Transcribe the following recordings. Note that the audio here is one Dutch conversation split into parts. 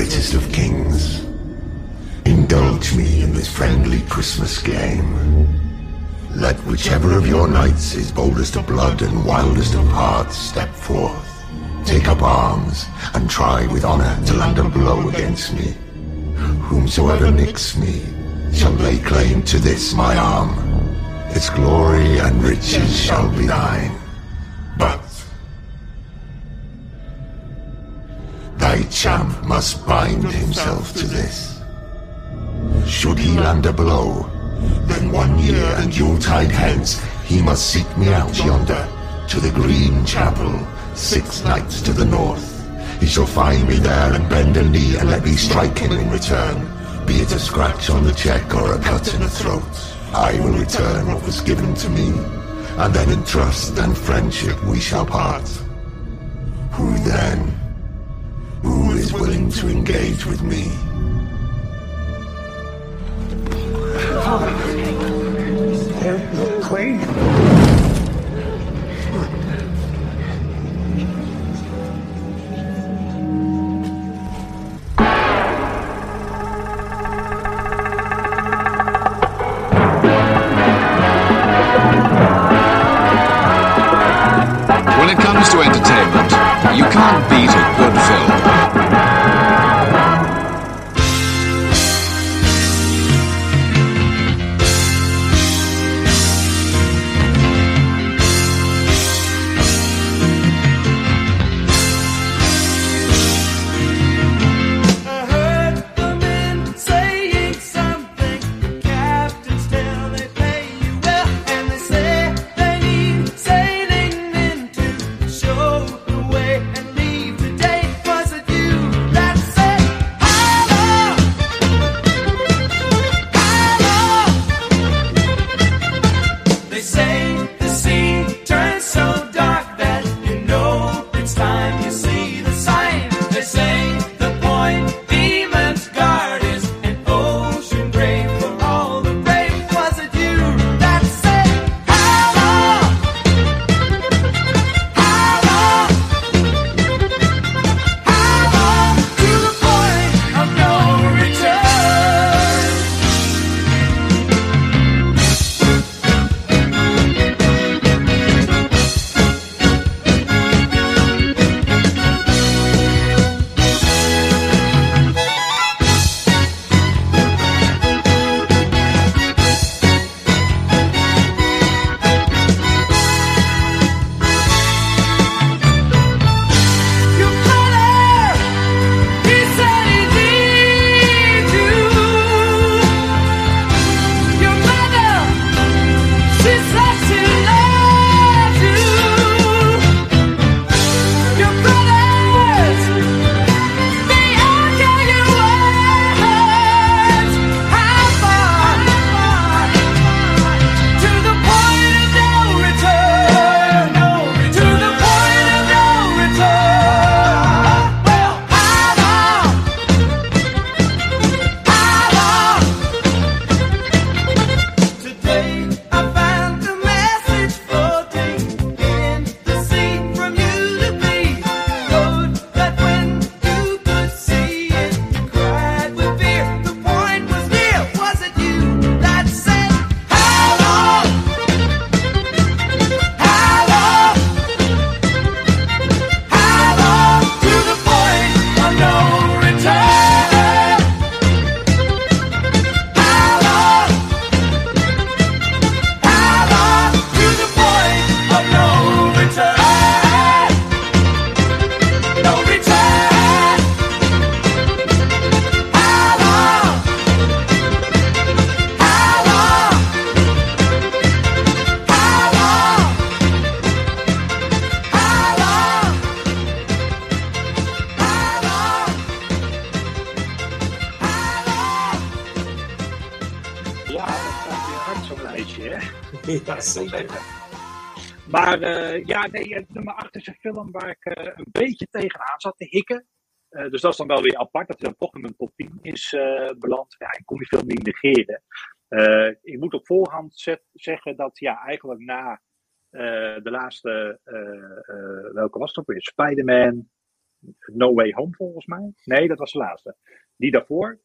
greatest of kings. Indulge me in this friendly Christmas game. Let whichever of your knights is boldest of blood and wildest of hearts step forth. Take up arms and try with honor to land a blow against me. Whomsoever nicks me shall lay claim to this my arm. Its glory and riches shall be thine. But champ must bind himself to this. Should he land a blow, then one year and Yuletide hence he must seek me out yonder to the green chapel, six nights to the north. He shall find me there and bend a knee and let me strike him in return. Be it a scratch on the cheek or a cut in the throat, I will return what was given to me, and then in trust and friendship we shall part. Who then? Willing to engage with me? Queen? When it comes to entertainment, you can't beat a good film. Zeker. Maar eh, ja, nee, nummer 8 is een film waar ik eh, een beetje tegenaan zat te hikken. Eh, dus dat is dan wel weer apart, dat hij dan toch in mijn top 10 is beland. Ja, ik kon die film niet negeren. Ik moet op voorhand zet- zeggen dat ja, eigenlijk na de laatste, welke was het ook weer? Spider-Man, No Way Home volgens mij. Nee, dat was de laatste. Die daarvoor.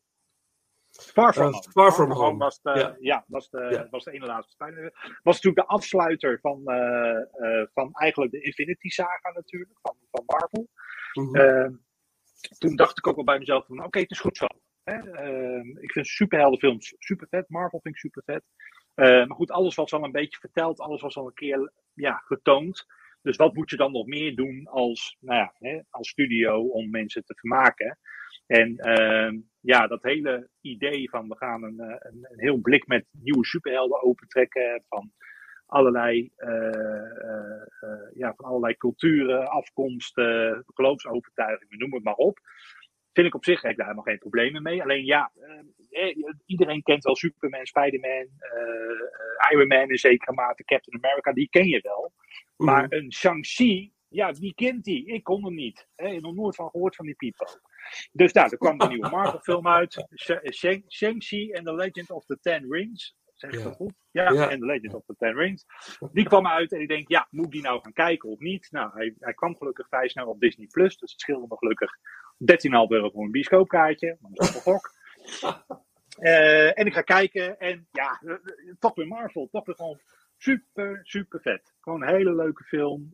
Far From Home. Far From Home. was de, Ja. ja. was de, Ja. was de ene laatste Spider-Man. Was natuurlijk de afsluiter van, eh, eh, van eigenlijk de Infinity Saga natuurlijk, van, van Marvel. Mhm. Eh, toen dacht ik ook wel bij mezelf van, oké, het is goed zo. Hè? Eh, ik vind superheldenfilms super vet. Marvel vind ik super vet. Eh, maar goed, alles was al een beetje verteld. Alles was al een keer ja, getoond. Dus wat moet je dan nog meer doen als, nou ja, hè, als studio om mensen te vermaken? En eh, ja, dat hele idee van we gaan een, eh, een, een heel blik met nieuwe superhelden opentrekken. Van allerlei, eh, eh, ja, van allerlei culturen, afkomsten, geloofsovertuigingen, noem het maar op. Vind ik op zich heb ik daar helemaal geen problemen mee. Alleen ja, iedereen kent wel Superman, Spider-Man, Iron Man in zekere mate, Captain America, die ken je wel. Maar een Shang-Chi, ja, wie kent die? Ik kon hem niet. Ik heb nog nooit van gehoord van die people. Dus nou, er kwam een nieuwe Marvel-film uit. Sha- Shang- Shang-Chi and the Legend of the Ten Rings. Zeg ik Ja. dat goed? Ja, Ja. and the Legend of the Ten Rings. Die kwam uit en ik denk, ja, moet ik die nou gaan kijken of niet? Nou, hij, hij kwam gelukkig vrij snel op Disney+. Plus, dus het scheelde me gelukkig 13,5 euro voor een bioscoopkaartje. Maar dat is een gok. Eh, en ik ga kijken en ja, eh, eh, toch weer Marvel. Toch weer gewoon super, super vet. Gewoon een hele leuke film.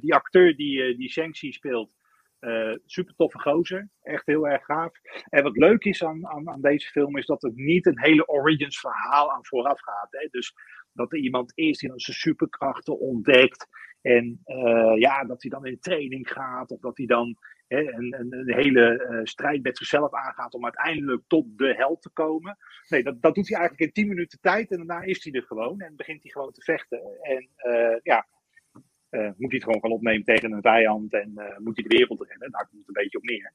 Die acteur die, die Shang-Chi speelt, eh, super toffe gozer. Echt heel erg gaaf. En wat leuk is aan, aan, aan deze film is dat het niet een hele origins verhaal aan vooraf gaat. Hè? Dus dat er iemand is die dan zijn superkrachten ontdekt. En eh, ja, dat hij dan in training gaat. Of dat hij dan hè, een, een, hele eh, strijd met zichzelf aangaat om uiteindelijk tot de held te komen. Nee, dat, dat doet hij eigenlijk in 10 minuten tijd. En daarna is hij er gewoon. En begint hij gewoon te vechten. En ja, moet hij het gewoon gaan opnemen tegen een vijand. En eh, moet hij de wereld redden. Daar komt het een beetje op neer.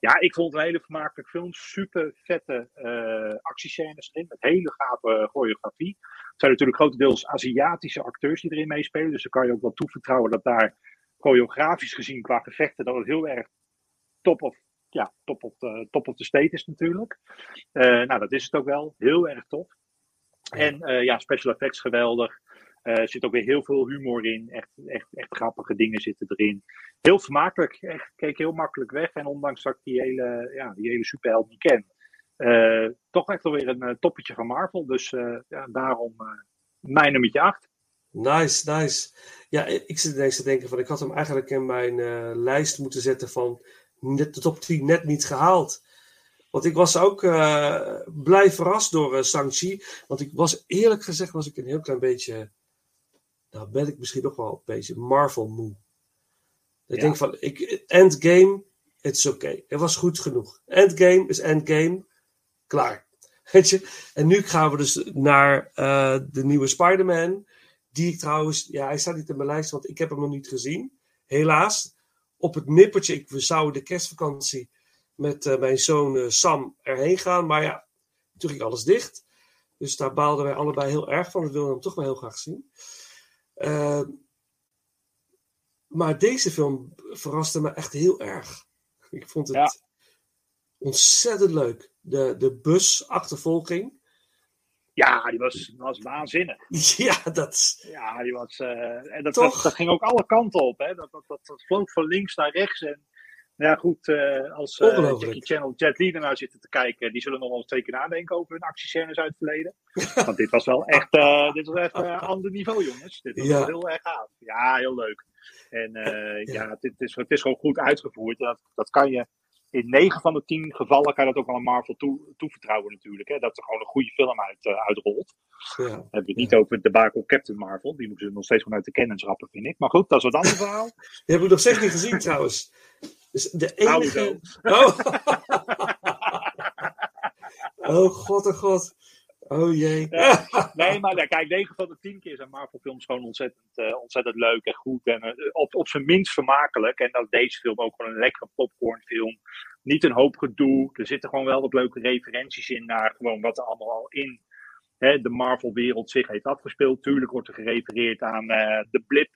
Ja, ik vond het een hele vermakelijke film. Super vette eh actiescènes erin. Met hele gave choreografie. Het zijn natuurlijk grotendeels Aziatische acteurs die erin meespelen. Dus dan kan je ook wel toevertrouwen dat daar choreografisch gezien qua gevechten. dat het heel erg top of, ja, top of, de, top state is natuurlijk. Eh, nou, dat is het ook wel. Heel erg tof. En eh, ja, special effects geweldig. Eh, Er zit ook weer heel veel humor in. Echt, echt, echt grappige dingen zitten erin. Heel vermakelijk. Echt, keek heel makkelijk weg. En ondanks dat ik die hele, ja, die hele superheld niet ken. eh, toch echt wel weer een eh, toppetje van Marvel. Dus ja, daarom mijn nummertje 8. Nice, nice. Ja, ik zit ineens te denken van ik had hem eigenlijk in mijn lijst moeten zetten van net de top 10 net niet gehaald. Want ik was ook blij verrast door Shang-Chi. Want ik was eerlijk gezegd was ik een heel klein beetje, nou ben ik misschien nog wel een beetje Marvel moe. Ik Ja. denk van, ik, Endgame, het is oké. Het was goed genoeg. Endgame is Endgame. Klaar. Weet je? En nu gaan we dus naar eh, de nieuwe Spider-Man. Die ik trouwens, ja, hij staat niet in mijn lijst, want ik heb hem nog niet gezien. Helaas. Op het nippertje, ik, we zouden de kerstvakantie met eh, mijn zoon eh, Sam erheen gaan. Maar ja, toen ging alles dicht. Dus daar baalden wij allebei heel erg van. We wilden hem toch wel heel graag zien. Eh, maar deze film verraste me echt heel erg. Ik vond het Ja. ontzettend leuk. De, de busachtervolging. Ja, die was, was waanzinnig. Ja, dat. Ja, die was. eh, en dat, dat ging ook alle kanten op. Hè? Dat, dat, dat, dat vloog van links naar rechts. En ja, goed, eh, als Ongelooflijk. Jackie Chan of Jet Li ernaar zitten te kijken, die zullen nog wel eens twee keer nadenken over hun actiescènes uit het verleden. Want dit was wel echt, eh, dit was echt ander niveau, jongens. Dit was Ja. wel heel erg gaaf. Ja, heel leuk. En Ja. ja, het, is, het is gewoon goed uitgevoerd. Dat, dat kan je. In 9 van de 10 gevallen kan je dat ook wel aan Marvel toe, toevertrouwen natuurlijk. Hè? Dat er gewoon een goede film uit, eh, uitrolt. Ja. Je het niet over de debakel Captain Marvel. Die moeten ze nog steeds gewoon uit de kennis schrappen, vind ik. Maar goed, dat is wat ander verhaal. Die heb ik nog steeds niet gezien trouwens. Dus de enige... Oh. oh god, oh god. Oh jee. Ja. Nee, maar kijk, 9 van de 10 keer zijn Marvel-films gewoon ontzettend, eh, ontzettend leuk en goed. En eh, op, op zijn minst vermakelijk. En dat deze film ook gewoon een lekkere popcornfilm. Niet een hoop gedoe. Er zitten gewoon wel wat leuke referenties in naar gewoon wat er allemaal al in hè, de Marvel-wereld zich heeft afgespeeld. Tuurlijk wordt er gerefereerd aan eh, de blip.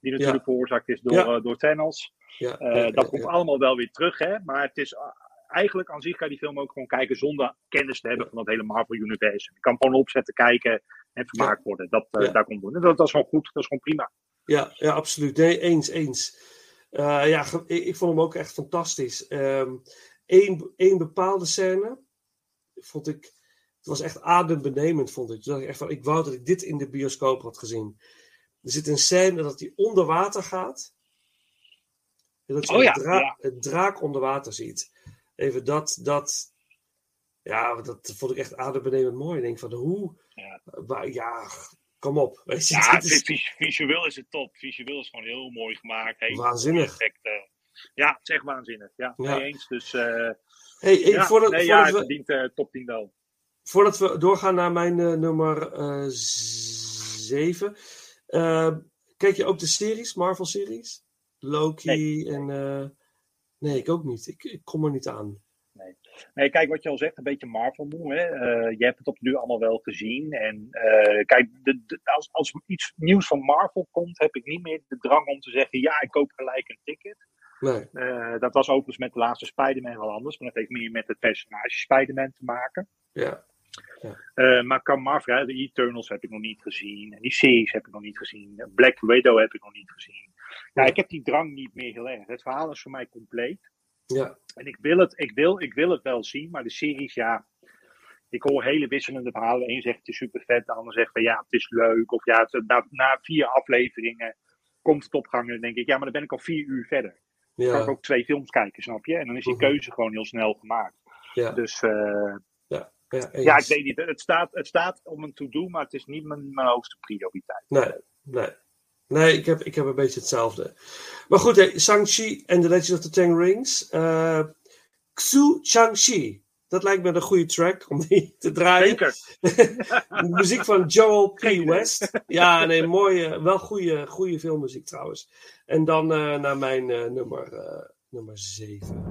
Die natuurlijk veroorzaakt is door, Ja. eh, door Thanos. Ja, Eh, ja, dat komt allemaal wel weer terug, hè? Maar het is eh, eigenlijk aan zich kan je die film ook gewoon kijken zonder kennis te hebben van dat hele Marvel-universum. Je kan gewoon opzetten, kijken en vermaakt worden. Dat. Daar komt het. Dat, dat is gewoon goed, dat is gewoon prima. Ja, ja, absoluut. Nee, eens, eens. Ja, ik, ik vond hem ook echt fantastisch. Eén één bepaalde scène vond ik. Het was echt adembenemend, vond ik. Dacht ik echt van, ik wou dat ik dit in de bioscoop had gezien. Er zit een scène dat hij onder water gaat. En dat je Oh ja, een, dra- ja. een draak onder water ziet. Even dat, dat. Ja, dat vond ik echt adembenemend mooi. Ik denk van, hoe. Ja. waar- ja, kom op. Weet je, Ja, is vis- visueel is het top. Visueel is gewoon heel mooi gemaakt. Waanzinnig. effecten. Ja, het is echt waanzinnig. Ja, Ja. eens. Dus eh Hey, ja, voordat, nee, ja, voordat het we, verdient eh, top 10 wel. Voordat we doorgaan naar mijn eh, nummer eh 7. Kijk je ook de series, Marvel-series? Loki Nee. en. eh, nee, ik ook niet. Ik, ik kom er niet aan. Nee, kijk wat je al zegt, een beetje Marvel moe. Hè? Eh, je hebt het op nu allemaal wel gezien. En eh, kijk, de, de- als, als iets nieuws van Marvel komt, heb ik niet meer de drang om te zeggen: ja, ik koop gelijk een ticket. Nee. Dat was overigens met de laatste Spider-Man wel anders, maar dat heeft meer met het personage Spider-Man te maken. Ja. Eh, maar kan Marvel, hè, de Eternals heb ik nog niet gezien. En die series heb ik nog niet gezien. Black Widow heb ik nog niet gezien. Ja, Ja. ik heb die drang niet meer heel erg. Het verhaal is voor mij compleet. Ja. En ik wil het, ik wil, ik wil het wel zien, maar de series, ja. Ik hoor hele wisselende verhalen. Eén zegt het is super vet, de ander zegt van ja, het is leuk. Of ja, het- na, na vier afleveringen komt het op gang. En dan denk ik, ja, maar dan ben ik al vier uur verder. Dan kan ik Ja. ook twee films kijken, snap je? En dan is die Mhm. keuze gewoon heel snel gemaakt. Ja. Dus eh, Ja. Ja, ik weet niet. Het staat, het staat om een to-do, maar het is niet mijn, mijn hoogste prioriteit. Nee, nee. Nee, ik heb, ik heb een beetje hetzelfde. Maar goed, hey, Shang-Chi en The Legend of the Ten Rings. eh Xu Shang-Chi. Dat lijkt me een goede track om die te draaien. Zeker. De muziek van Joel P. West. Ja, nee, mooie, wel goede, goede filmmuziek trouwens. En dan eh, naar mijn eh, nummer, nummer 7.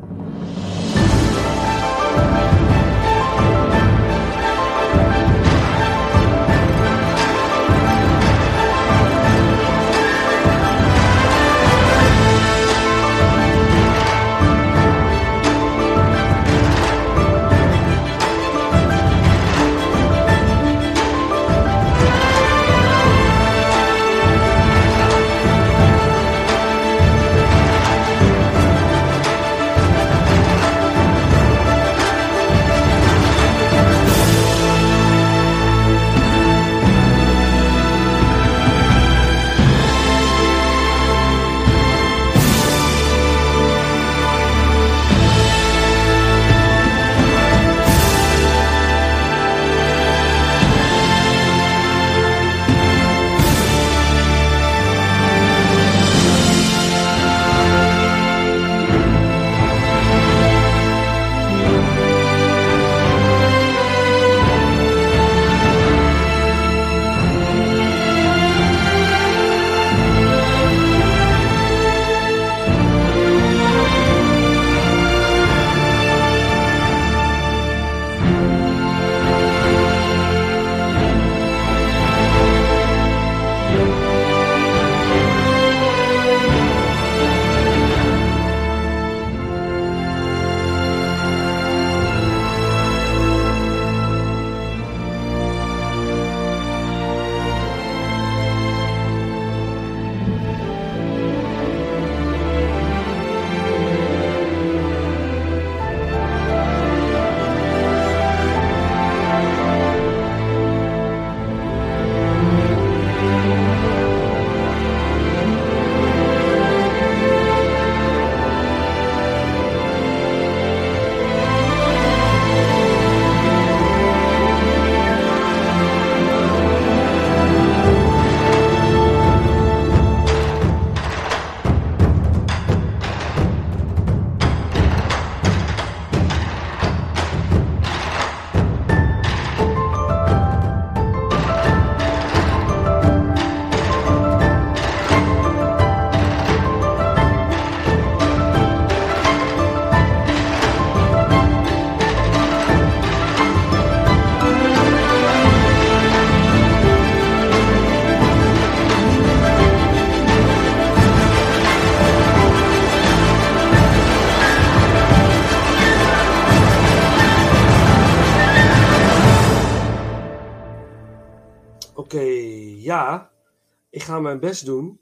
Mijn best doen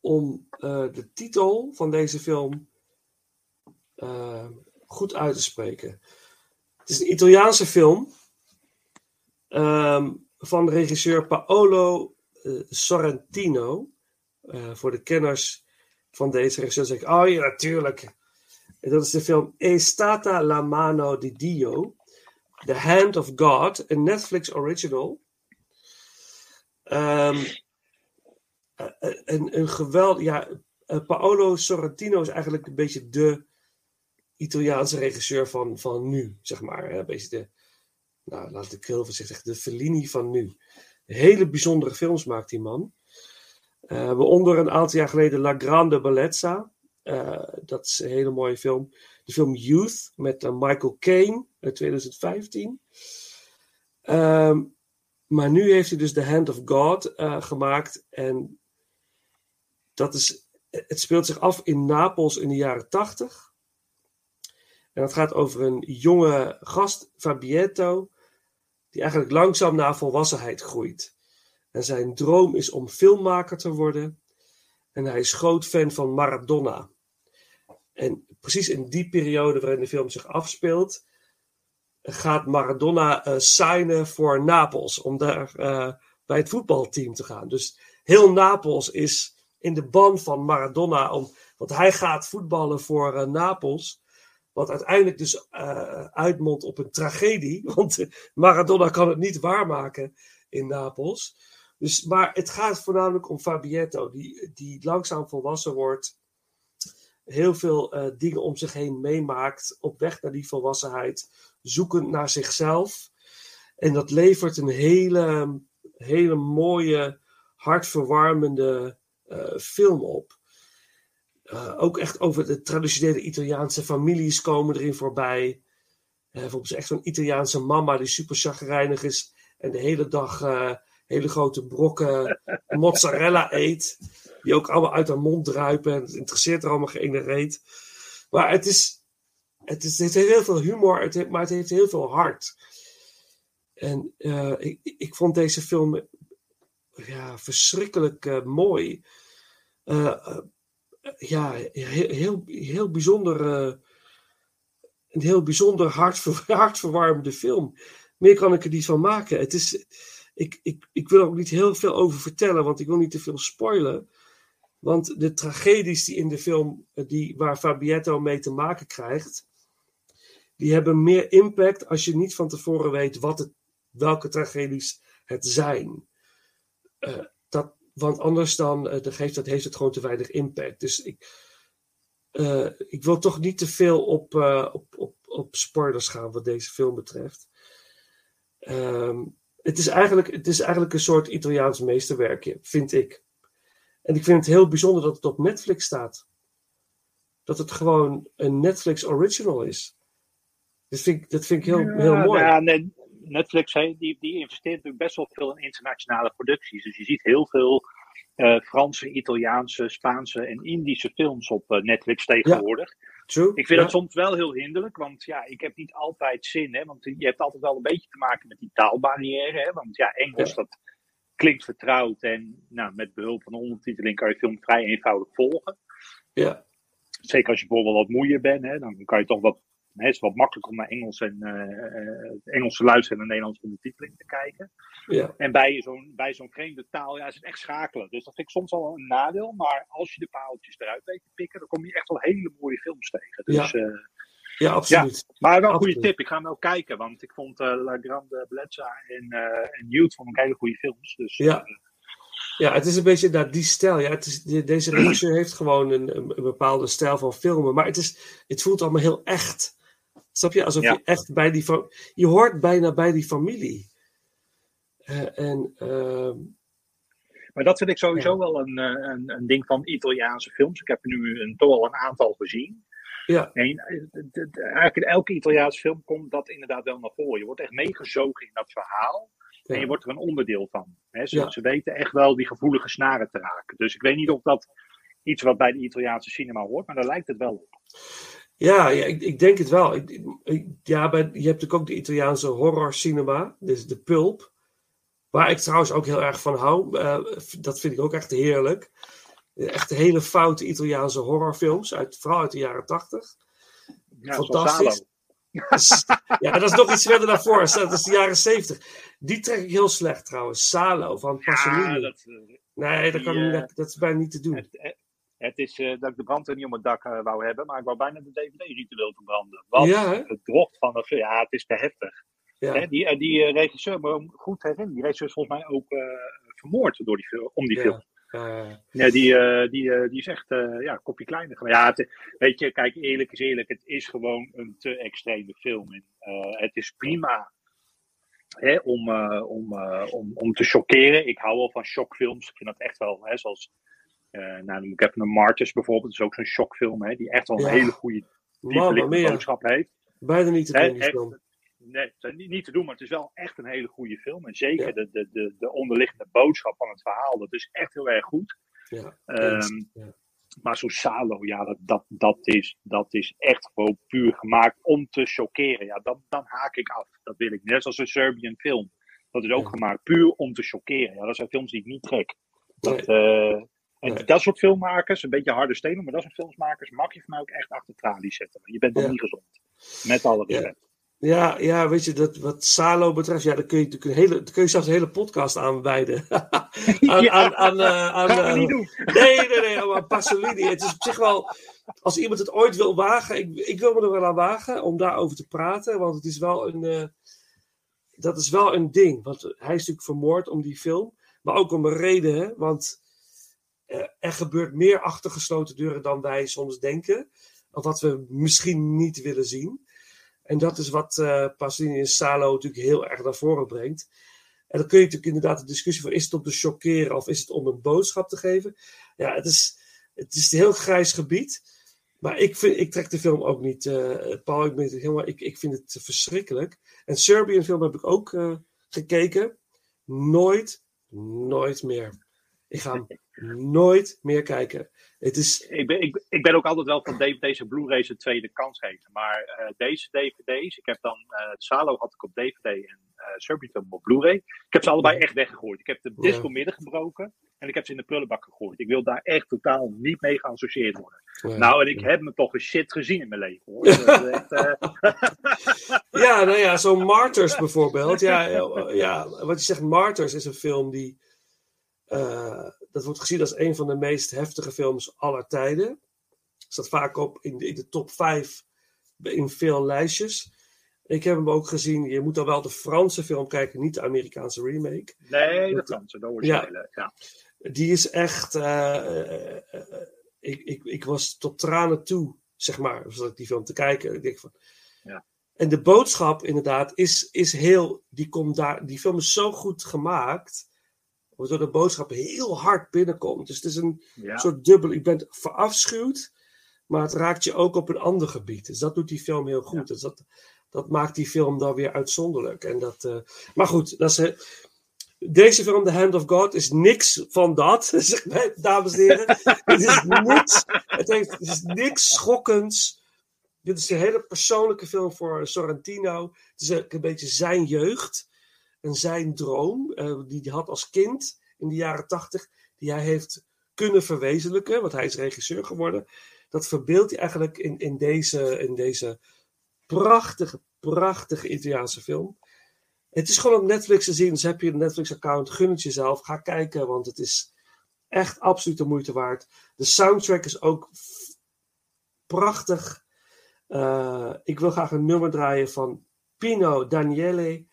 om eh, de titel van deze film eh, goed uit te spreken. Het is een Italiaanse film ehm, van regisseur Paolo eh, Sorrentino. Voor de kenners van deze regisseur zeg ik, oh ja, natuurlijk. En dat is de film E stata la mano di Dio. The Hand of God, een Netflix original. Ehm, eh, eh, een, een geweld, ja, eh, Paolo Sorrentino is eigenlijk een beetje de Italiaanse regisseur van, van nu, zeg maar. Een beetje de, nou, laat ik heel veel zeggen, de Fellini van nu. Hele bijzondere films maakt die man. Eh waaronder een aantal jaar geleden La Grande Bellezza. Eh, dat is een hele mooie film. De film Youth met eh, Michael Caine uit 2015. Ehm, maar nu heeft hij dus The Hand of God eh, gemaakt. En dat is, het speelt zich af in Napels in de jaren 80. En het gaat over een jonge gast, Fabietto, die eigenlijk langzaam naar volwassenheid groeit. En zijn droom is om filmmaker te worden. En hij is groot fan van Maradona. En precies in die periode waarin de film zich afspeelt, gaat Maradona eh signen voor Napels om daar eh, bij het voetbalteam te gaan. Dus heel Napels is in de ban van Maradona, om, want hij gaat voetballen voor eh, Napels. Wat uiteindelijk dus eh, uitmondt op een tragedie, want Maradona kan het niet waarmaken in Napels. Dus, maar het gaat voornamelijk om Fabietto, die, die langzaam volwassen wordt, heel veel eh, dingen om zich heen meemaakt, op weg naar die volwassenheid, zoekend naar zichzelf. En dat levert een hele, hele mooie, hartverwarmende film op. Eh, ook echt over de traditionele Italiaanse families komen erin voorbij. Eh, bijvoorbeeld echt zo'n Italiaanse mama die super chagrijnig is en de hele dag eh, hele grote brokken mozzarella eet. Die ook allemaal uit haar mond druipen en het interesseert er allemaal geen reet. Maar het is, het, is, het heeft heel veel humor, het heeft, maar het heeft heel veel hart. En eh, ik, ik vond deze film ja, verschrikkelijk eh, mooi. Eh, eh, ja, heel, heel, bijzonder. eh, een heel bijzonder hartver, hartverwarmende film. Meer kan ik er niet van maken. Het is, ik, ik, ik wil er ook niet heel veel over vertellen, want ik wil niet te veel spoilen. Want de tragedies die in de film, die, waar Fabietto mee te maken krijgt, die hebben meer impact als je niet van tevoren weet wat het, welke tragedies het zijn. Dat, want anders dan, dan geeft, dat, heeft het gewoon te weinig impact. Dus ik, eh, ik wil toch niet te veel op, eh, op, op, op spoilers gaan wat deze film betreft. Ehm, het, is eigenlijk, het is eigenlijk een soort Italiaans meesterwerkje, vind ik. En ik vind het heel bijzonder dat het op Netflix staat. Dat het gewoon een Netflix original is. Dat vind ik, dat vind ik heel, heel mooi. Ja, nee, Netflix hè, die, die investeert natuurlijk best wel veel in internationale producties. Dus je ziet heel veel eh, Franse, Italiaanse, Spaanse en Indische films op eh, Netflix tegenwoordig. True? Ik vind ja. dat soms wel heel hinderlijk, want ja, ik heb niet altijd zin, hè, want je hebt altijd wel een beetje te maken met die taalbarrière, hè, want ja, Engels Ja. dat klinkt vertrouwd en nou, met behulp van de ondertiteling kan je film vrij eenvoudig volgen. Ja, Zeker als je bijvoorbeeld wat moeier bent, hè, dan kan je toch wat, het is wat makkelijker om naar Engels en eh, eh, Engels te luisteren en naar Nederlandse ondertiteling te kijken. ja, En bij zo'n, bij zo'n vreemde taal ja, is het echt schakelen. Dus dat vind ik soms wel een nadeel. Maar als je de paaltjes eruit weet te pikken, dan kom je echt wel hele mooie films tegen. Dus, Ja. eh, ja, absoluut. maar wel een goede tip. Ik ga hem wel kijken. Want ik vond eh, La Grande Bellezza en, eh en vond ik hele goede films. Dus, Ja. eh, Ja, het is een beetje naar die stijl. Ja, het is, de- deze regisseur heeft gewoon een, een, een bepaalde stijl van filmen. Maar het, is, het voelt allemaal heel echt. Snap je? Alsof Ja. je echt bij die... Je hoort bijna bij die familie. Eh, en ehm, maar dat vind ik sowieso Ja. wel een, eh, een, een ding van Italiaanse films. Ik heb er nu een, toch al een aantal gezien. ja, En eh, eigenlijk in elke Italiaanse film komt dat inderdaad wel naar voren. Je wordt echt meegezogen in dat verhaal. En je wordt er een onderdeel van. Hè, ze, Ja. ze weten echt wel die gevoelige snaren te raken. Dus ik weet niet of dat iets wat bij de Italiaanse cinema hoort, maar daar lijkt het wel op. Ja, ja ik, ik denk het wel. Ik, ik- ja, bij, je hebt natuurlijk ook de Italiaanse horror cinema, dus de pulp. Waar ik trouwens ook heel erg van hou. Eh, dat vind ik ook echt heerlijk. Echt hele foute Italiaanse horrorfilms, uit, vooral uit de jaren tachtig. Ja, Fantastisch. Ja, dat is nog iets verder naar voren. Dat is de jaren zeventig. Die trek ik heel slecht trouwens. Salo van Pasolini. Ja, dat, eh, nee, dat, kan, die, eh, niet- dat is bijna niet te doen. het, het- is eh, dat ik de brandweer niet om het dak eh, wou hebben, maar ik wou bijna de DVD-ritueel verbranden. Want Ja, het drocht van de film, ja, het is te heftig. Ja. Hè, die, eh, die regisseur, maar om goed herinneren, die regisseur is volgens mij ook vermoord door die film, om die Ja. film. Ja, die, die, die is echt ja, een kopje kleiner. geworden. Ja, het, weet je, kijk, eerlijk is eerlijk, het is gewoon een te extreme film. En, het is prima hè, om, om, om, om te chockeren. Ik hou wel van shockfilms. Ik vind dat echt wel, hè, zoals, nou, dan moet ik even een Martyrs bijvoorbeeld, dat is ook zo'n shockfilm, hè, die echt wel een Ja. hele goede diepe boodschap heeft. Bijna niet te doen, film. nee, niet, te doen, maar het is wel echt een hele goede film. En zeker Ja. de, de, de, de onderliggende boodschap van het verhaal, dat is echt heel erg goed. Ja, Ehm, ja. Maar zo'n Salo, ja, dat, dat, dat, is, dat is echt gewoon puur gemaakt om te chockeren. Ja, dan, dan haak ik af. Dat wil ik. Net zoals een Serbian film. Dat is ook gemaakt puur om te chockeren. Ja, dat zijn films die ik niet trek. Dat, Nee. eh, en Nee. dat soort filmmakers, een beetje harde stenen, maar dat soort filmmakers mag je voor mij ook echt achter tralies zetten. Je bent dan Ja. niet gezond. Met alle Ja. respect. Ja, ja, weet je, dat, wat Salo betreft, ja, daar kun je natuurlijk een hele, kun je zelfs een hele podcast aan wijden. aan, Ja. aan, aan, eh, aan, Gaan we eh, niet doen. Nee, nee, nee, maar Pasolini. Het is op zich wel, als iemand het ooit wil wagen, ik, ik wil me er wel aan wagen om daarover te praten, want het is wel een, eh, dat is wel een ding. Want hij is natuurlijk vermoord om die film, maar ook om een reden, hè, want er gebeurt meer achter gesloten deuren dan wij soms denken, of wat we misschien niet willen zien. En dat is wat eh Pasolini en Salo natuurlijk heel erg naar voren brengt. En dan kun je natuurlijk inderdaad de discussie van is het om te chockeren of is het om een boodschap te geven. Ja, het is, het is een heel grijs gebied. Maar ik, vind, ik trek de film ook niet. eh, Paul, ik, ben helemaal, ik, ik vind het verschrikkelijk. En Serbian film heb ik ook eh, gekeken. Nooit, nooit meer. Ik ga hem nooit meer kijken. Het is, Ik ben, ik, ik ben ook altijd wel van DVD's en Blu-rays een tweede kans geven. Maar eh, deze DVD's, ik heb dan eh Salo had ik op DVD en eh Serbian film op Blu-ray. Ik heb ze allebei echt weggegooid. Ik heb de disc Ja. door midden gebroken en ik heb ze in de prullenbak gegooid. Ik wil daar echt totaal niet mee geassocieerd worden. eh, Nou, en ik heb me toch een shit gezien in mijn leven hoor. Dat is echt, eh, Ja, nou ja, zo'n Martyrs bijvoorbeeld. Ja, ja, wat je zegt, Martyrs is een film die. eh, dat wordt gezien als een van de meest heftige films aller tijden. Staat vaak op in de, in de top 5 in veel lijstjes. Ik heb hem ook gezien. Je moet dan wel de Franse film kijken, niet de Amerikaanse remake. nee, dat kan ze, de originele. Ja. Die is echt. eh, eh, eh, ik, ik, ik was tot tranen toe, zeg maar, zat ik die film te kijken. Ik denk van. Ja. En de boodschap, inderdaad, is, is heel. Die, komt daar, die film is zo goed gemaakt. Waardoor de boodschap heel hard binnenkomt. Dus het is een Ja. soort dubbel. Je bent verafschuwd, maar het raakt je ook op een ander gebied. Dus dat doet die film heel goed. Dus dat, dat maakt die film dan weer uitzonderlijk. En dat, eh, maar goed, dat is, eh, deze film, The Hand of God, is niks van dat. Zeg maar, dames en heren. het is niks. Het, heeft, het is niks schokkends. Dit is een hele persoonlijke film voor Sorrentino. Het is een beetje zijn jeugd en zijn droom, eh, die hij had als kind in de jaren tachtig, die hij heeft kunnen verwezenlijken, want hij is regisseur geworden. Dat verbeeldt hij eigenlijk in, in, deze, in deze prachtige, prachtige Italiaanse film. Het is gewoon op Netflix te zien, dus heb je een Netflix-account, gun het jezelf, ga kijken, want het is echt absoluut de moeite waard. De soundtrack is ook prachtig. Eh, ik wil graag een nummer draaien van Pino Daniele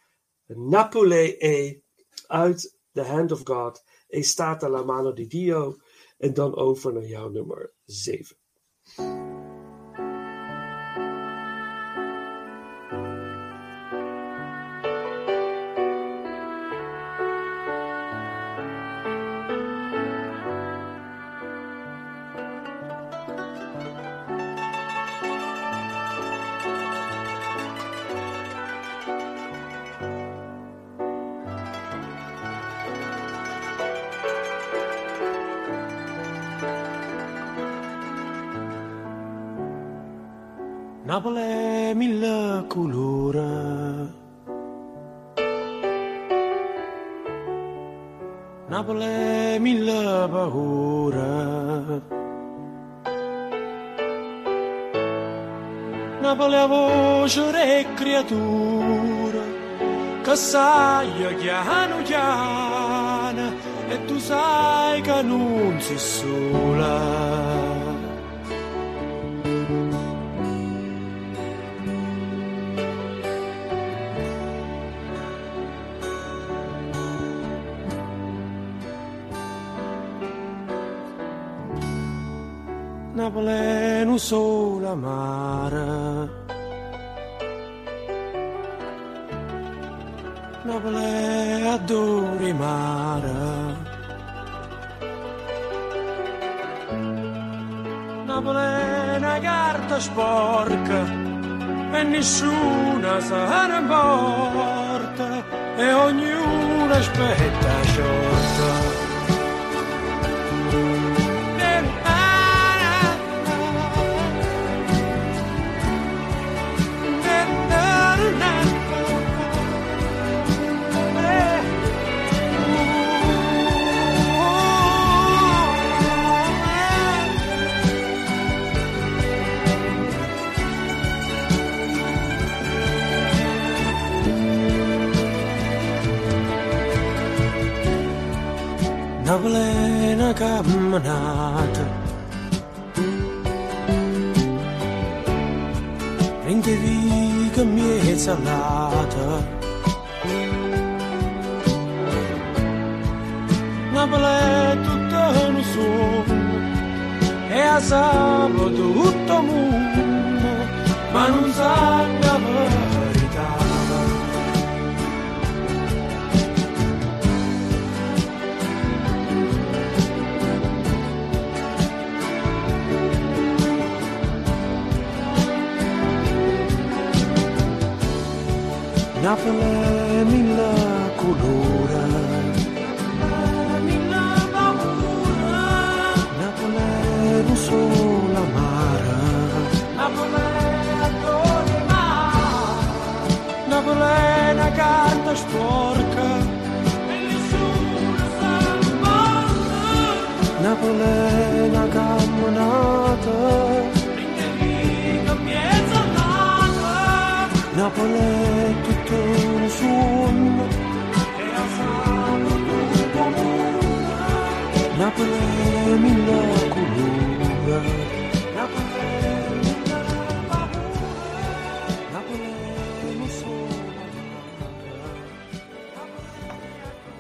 Napole E uit The Hand of God, E stata la mano di Dio. En dan over naar jouw nummer 7. Napoli mille paure. Napoli a voce e creatura che sai chiano chiano e tu sai che non sei sola. Napoli non sola mare. Napoli adori mare. Napoli è una carta sporca e nessuna se ne importa e ognuno aspetta sciorta. Una plena camminata Mentre viga mi salata Una plena tutta un sogno E a sabato tutto mondo Ma non sa Napalemi la cultura Napalemi la paura Napalemi sola mara. Napalemi tole mare una carta sporca E nessuno sa Napalemi una camminata Napoli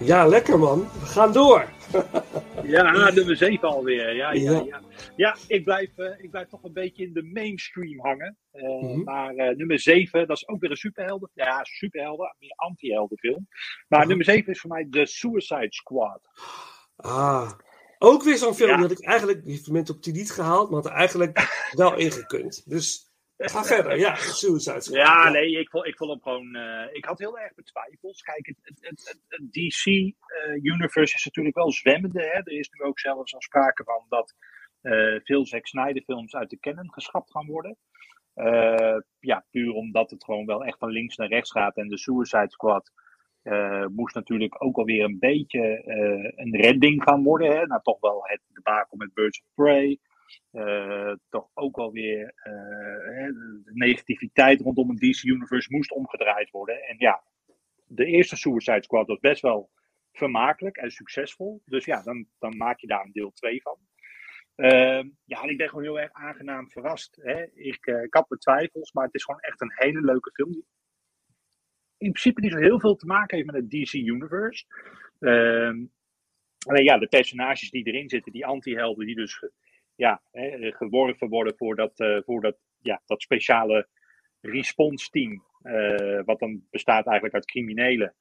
Ja, lekker man. We gaan door. Ja, nummer 7 alweer. Ja, ja, Ja. ja. ja ik, blijf, eh, ik blijf toch een beetje in de mainstream hangen. Eh, Mhm. Maar eh, nummer 7, dat is ook weer een superhelden. Ja, superhelden, meer anti-heldenfilm. Maar nummer 7 is voor mij The Suicide Squad. Ah. Ook weer zo'n film Ja. had ik eigenlijk, die heeft op die niet gehaald, maar had er eigenlijk wel ingekund. Dus ga verder. Ja, Suicide Squad. Ja, nee, ik vond, ik vond hem gewoon. eh, ik had heel erg betwijfels. Kijk, het, het, het, DC-universe is natuurlijk wel zwemmende. Hè? Er is nu ook zelfs al sprake van dat eh, veel Zack Snyder-films uit de canon geschrapt gaan worden. Eh, ja, puur omdat het gewoon wel echt van links naar rechts gaat. En de Suicide Squad eh, moest natuurlijk ook alweer een beetje eh, een redding gaan worden. Hè? Nou, toch wel het debakel met Birds of Prey. Eh, toch ook alweer eh, hè, de negativiteit rondom het DC Universe moest omgedraaid worden. En ja, de eerste Suicide Squad was best wel vermakelijk en succesvol. Dus ja, dan, dan maak je daar een deel 2 van. Ehm, ja, ik ben gewoon heel erg aangenaam verrast. Hè? Ik, eh, ik had mijn twijfels, maar het is gewoon echt een hele leuke film. Die in principe niet zo heel veel te maken heeft met het DC Universe. Ehm, alleen ja, de personages die erin zitten, die anti-helden, die dus ja, hè, geworven worden voor dat, eh, voor dat, ja, dat speciale response team. eh, wat dan bestaat eigenlijk uit criminelen.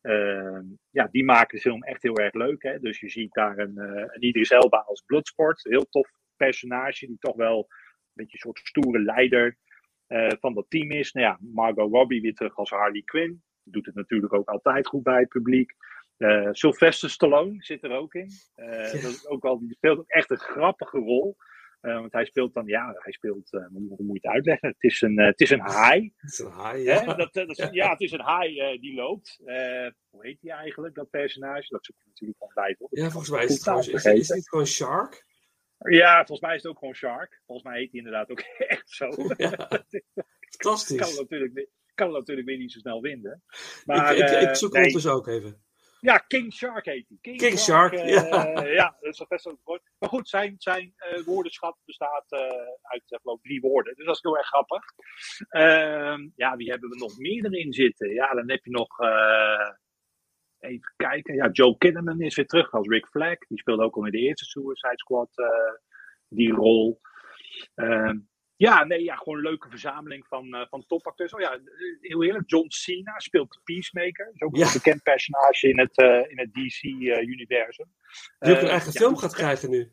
Ehm, ja, die maken de film echt heel erg leuk. Hè? Dus je ziet daar een, eh een Idris Elba als Bloodsport. Heel tof personage die toch wel een beetje een soort stoere leider eh, van dat team is. Nou ja, Margot Robbie weer terug als Harley Quinn. Doet het natuurlijk ook altijd goed bij het publiek. Eh, Sylvester Stallone zit er ook in. Eh, Ja. dat is ook al, die speelt ook echt een grappige rol. Eh, want hij speelt dan, ja, hij speelt, hoe, moet je het uitleggen? Het is een, het is een haai. Het is een haai, Hè? ja. Dat, dat is- ja, het is een haai die loopt. Hoe heet hij eigenlijk, dat personage? Dat zoek ik natuurlijk gewoon bij. Ja, volgens mij is het, gewoon, is, het niet gewoon Shark? Ja, volgens mij is het ook gewoon Shark. Volgens mij heet hij inderdaad ook echt zo. Ja. kan, Fantastisch. natuurlijk, weer- kan natuurlijk weer niet zo snel vinden. Maar, ik, ik, ik zoek nee. ondertussen ook even. Ja, King Shark heet hij. King, King Shark, eh, ja. ja, dat is wel best wel een woord. Maar goed, zijn, zijn eh, woordenschat bestaat eh, uit geloof drie woorden. Dus dat is heel erg grappig. Ehm, ja, wie hebben we nog meer erin zitten? Ja, dan heb je nog... even kijken. Ja, Joe Kinnaman is weer terug als Rick Flag. Die speelde ook al in de eerste Suicide Squad die rol. Ehm, ja, nee, ja, gewoon een leuke verzameling van, eh, van topacteurs. Oh ja, eh, heel eerlijk, John Cena speelt de Peacemaker. Dat is ook Ja. een bekend personage in het, eh, in het DC-universum. Die ook een eigen film gaat krijgen nu.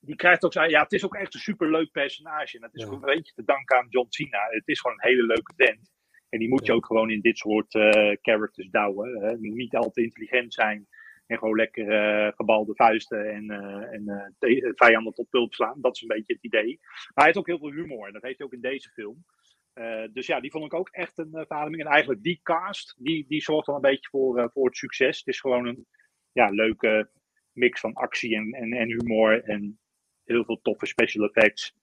Die krijgt ook zijn, ja, het is ook echt een superleuk personage. En dat is Ja. ook een beetje te danken aan John Cena. Het is gewoon een hele leuke vent. En die moet je ook gewoon in dit soort eh, characters douwen. Hè. Niet al te intelligent zijn. En gewoon lekker eh, gebalde vuisten en, eh, en eh, vijanden tot pulp slaan. Dat is een beetje het idee. Maar hij heeft ook heel veel humor. En dat heeft hij ook in deze film. Dus ja, die vond ik ook echt een uh, verademing. En eigenlijk die cast, die, die zorgt wel een beetje voor, voor het succes. Het is gewoon een ja, leuke mix van actie en, en, en humor. En heel veel toffe special effects.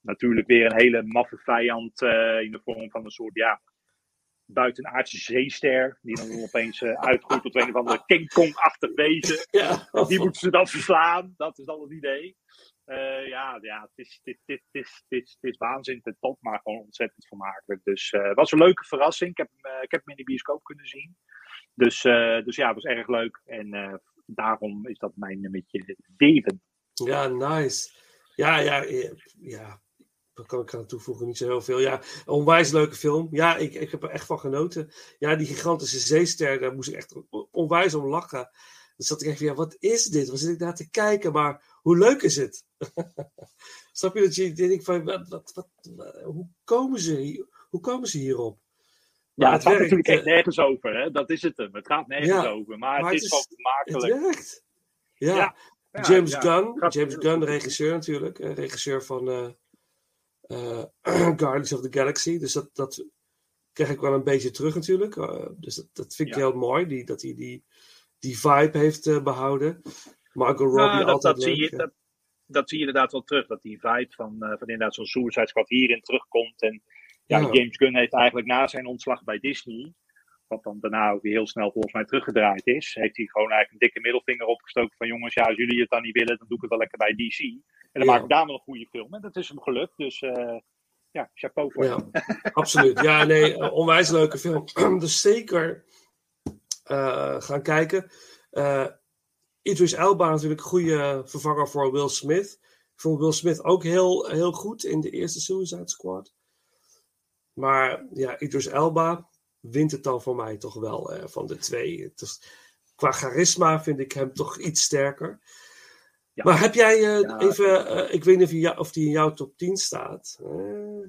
Natuurlijk weer een hele maffe vijand in de vorm van een soort ja, buitenaardse zeester. Die dan opeens eh, uitgroeit tot een of andere King Kong-achtig wezen. Ja, En die moeten ze dan verslaan. Dat is dan het idee. Eh, ja, ja het, is, het, is, het, is, het, is, het is waanzin ten top, maar gewoon ontzettend vermakelijk. Dus eh, het was een leuke verrassing. Ik heb, hem, ik heb hem in de bioscoop kunnen zien. Dus, dus ja, het was erg leuk. En daarom is dat mijn nummertje Deven. ja, nice. Ja, ja, ja, ja. Wat kan ik aan toevoegen? Niet zo heel veel. Ja, een onwijs leuke film. Ja, ik, ik heb er echt van genoten. Ja, die gigantische zeester, daar moest ik echt onwijs om lachen. Dan zat ik echt van, ja, wat is dit? Wat zit ik naar te kijken? Maar hoe leuk is het? Snap je dat je denkt van, wat, wat, wat, hoe, komen ze, hier- hoe komen ze hierop? Ja, Maar het gaat werkt, natuurlijk echt eh, nergens over. Hè? Dat is het hem. Het gaat nergens Ja, over. Maar, maar het het is gewoon Het vermakelijk. werkt. Ja, Ja, Ja, James ja. Gunn, James Gunn, regisseur natuurlijk, regisseur van eh, Guardians of the Galaxy. Dus dat, dat krijg ik wel een beetje terug natuurlijk. Eh, dus dat, dat vind ik Ja. heel mooi, die, dat hij die, die vibe heeft eh, behouden. Margot Robbie Nou, dat, altijd dat, leuk. zie je, dat, dat zie je inderdaad wel terug. Dat die vibe van, eh, van inderdaad zo'n Suicide Squad hierin terugkomt. En ja, Ja. James Gunn heeft eigenlijk na zijn ontslag bij Disney, wat dan daarna ook weer heel snel volgens mij teruggedraaid is, heeft hij gewoon eigenlijk een dikke middelvinger opgestoken van jongens, ja, als jullie het dan niet willen, dan doe ik het wel lekker bij DC. En dan Ja. maak ik daar wel een goede film. En dat is hem gelukt. Dus eh, ja, chapeau voor hem. Ja, absoluut. Ja, nee, een onwijs leuke film. dus zeker eh, gaan kijken. Eh Idris Elba natuurlijk een goede vervanger voor Will Smith. Ik vond Will Smith ook heel, heel goed in de eerste Suicide Squad. Maar ja, Idris Elba wint het dan voor mij toch wel eh, van de twee. Is, qua charisma vind ik hem toch iets sterker. Ja. Maar heb jij eh, Ja. even, eh, ik weet niet of, die, of die in jouw top 10 staat. Eh,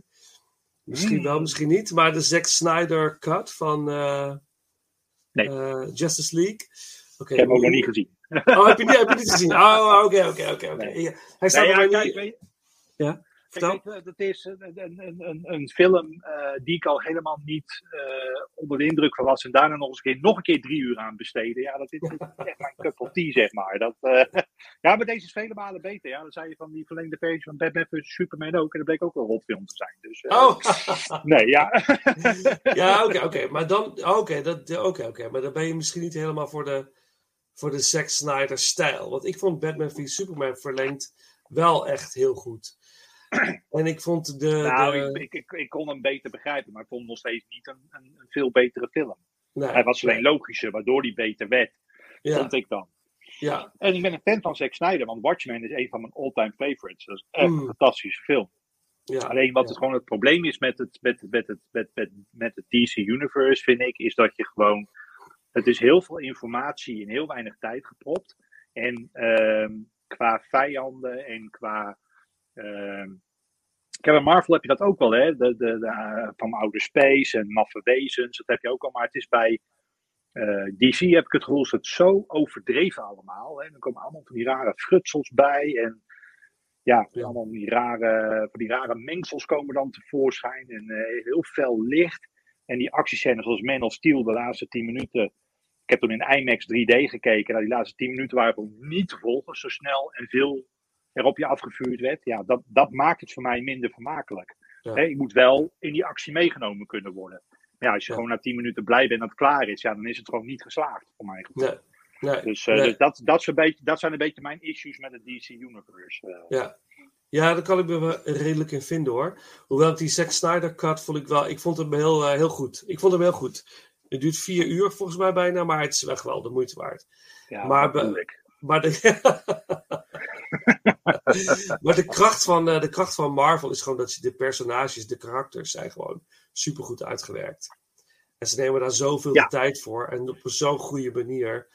misschien Hmm. wel, misschien niet. Maar de Zack Snyder cut van eh, Nee. eh, Justice League. Oké, Ik heb hem ook nog niet gezien. Oh, heb je, niet- heb je niet gezien? Oh, oké, oké, oké. Hij staat Nee, er kijk, Ja, vertel. Kijk, dat is een, een, een, een, film eh, die ik al helemaal niet eh, onder de indruk van was. En daarna nog eens een keer, nog een keer drie uur aan besteden. Ja, dat is, echt mijn cup of tea, zeg maar. Dat, eh, ja, maar deze is vele malen beter. Ja, dat zei je van die verlengde versie van Batman vs Superman ook. En dat bleek ook een rotfilm te zijn. Dus, Oh, Nee, ja. ja, oké, oké. Maar dan, oké, dat, oké, oké. Maar dan ben je misschien niet helemaal voor de, voor de Zack Snyder stijl. Want ik vond Batman v Superman verlengd wel echt heel goed. En ik vond de... nou, de- ik, ik, ik, kon hem beter begrijpen, maar ik vond hem nog steeds niet een, een, een veel betere film. nee, Hij was alleen logischer, waardoor hij beter werd, ja, vond ik dan. ja, En ik ben een fan van Zack Snyder, want Watchmen is een van mijn all-time favorites. Dat is echt Mm. een fantastische film. ja. Alleen wat ja. het gewoon het probleem is met het, met, met, het, met, met, met het DC Universe, vind ik, is dat je gewoon. Het is heel veel informatie in heel weinig tijd gepropt. En ehm, qua vijanden en qua. Ehm bij Marvel heb je dat ook wel, hè? De, de, de, eh, van oude space en maffe wezens, dat heb je ook al. Maar het is bij eh, DC heb ik het gevoel dat het zo overdreven allemaal. Hè? Dan komen allemaal van die rare frutsels bij. En ja, Ja. allemaal die rare, van die rare mengsels komen dan tevoorschijn. En eh, heel veel licht. En die actiescènes zoals Man of Steel, de laatste 10 minuten. Ik heb toen in IMAX 3D gekeken. Nou, die laatste 10 minuten waren gewoon niet te volgen. Zo snel en veel er op je afgevuurd werd. Ja, dat, dat maakt het voor mij minder vermakelijk. Ja. Je moet wel in die actie meegenomen kunnen worden. Maar ja, als je Ja. gewoon na 10 minuten blij bent dat het klaar is, ja, dan is het gewoon niet geslaagd voor mij. Nee. Nee. Dus, eh, nee. dus dat, dat, is een beetje, dat zijn een beetje mijn issues met het DC Universe. eh. Ja. ja, daar kan ik me redelijk in vinden hoor. Hoewel ik die Zack Snyder cut vond ik wel, ik vond hem heel, eh, heel goed. Ik vond hem heel goed. Het duurt vier uur volgens mij bijna, maar het is echt wel de moeite waard. Ja, Maar ik. Maar de, maar de, kracht van, eh, de kracht van Marvel is gewoon dat ze de personages, de karakters zijn gewoon supergoed uitgewerkt. En ze nemen daar zoveel Ja. tijd voor en op zo'n goede manier.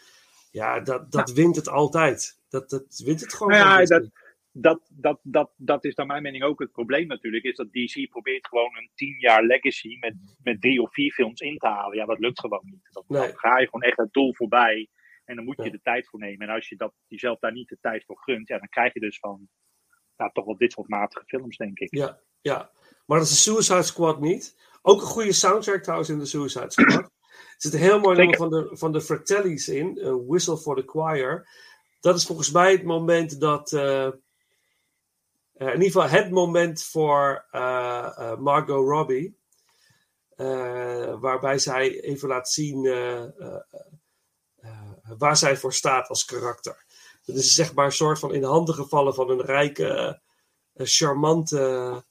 Ja, dat, dat wint het altijd. Dat, dat wint het gewoon. Nou ja, dat, dat, dat, dat, dat is naar mijn mening ook het probleem natuurlijk. Is dat DC probeert gewoon een tien jaar legacy met, met drie of vier films in te halen. Ja, dat lukt gewoon niet. Dan, Nee. dan ga je gewoon echt het doel voorbij. En dan moet je de tijd voor nemen. En als je dat, jezelf daar niet de tijd voor gunt, ja, dan krijg je dus van ja, toch wel dit soort matige films, denk ik. Ja, ja. Maar dat is de Suicide Squad niet. Ook een goede soundtrack trouwens in de Suicide Squad. er zit een heel mooi nummer van de, van de Fratellis in. eh, Whistle for the Choir. Dat is volgens mij het moment dat... eh, eh, in ieder geval het moment voor Margot Robbie. waarbij zij even laat zien waar zij voor staat als karakter. Dat is zeg maar een soort van in handen gevallen van een rijke, eh, charmante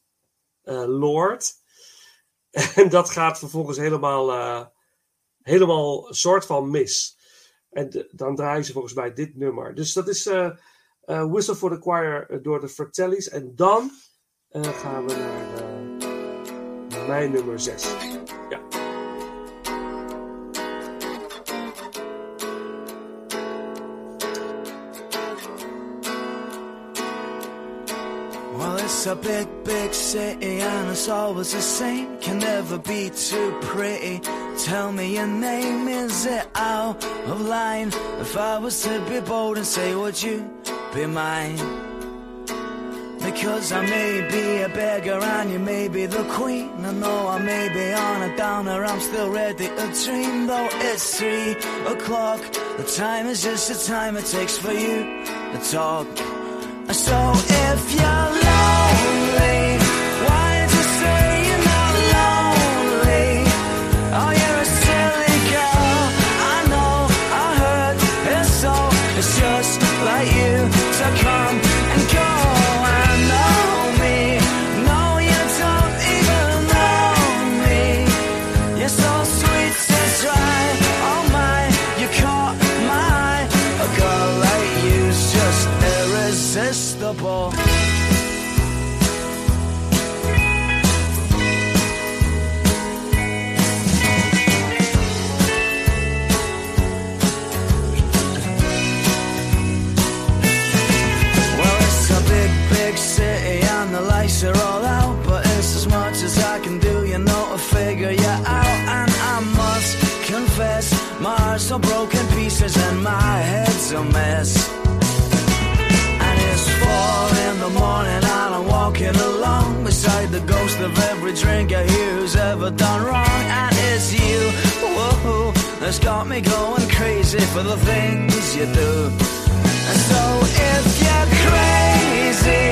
eh, lord. En dat gaat vervolgens helemaal, eh, helemaal soort van mis. En dan draaien ze volgens mij dit nummer. Dus dat is eh, eh, Whistle for the Choir eh, door de Fratellis. En dan eh, gaan we naar eh, mijn nummer 6. A big, big city and it's always the same. Can never be too pretty. Tell me your name, is it out of line? If I was to be bold and say, would you be mine? Because I may be a beggar and you may be the queen. I know I may be on a downer, I'm still ready to dream. Though it's three o'clock, the time is just the time it takes for you to talk. So if you're pieces and my head's a mess. And it's four in the morning and I'm walking along beside the ghost of every drinker here who's ever done wrong. And it's you, whoa, that's got me going crazy for the things you do. And so if you're crazy,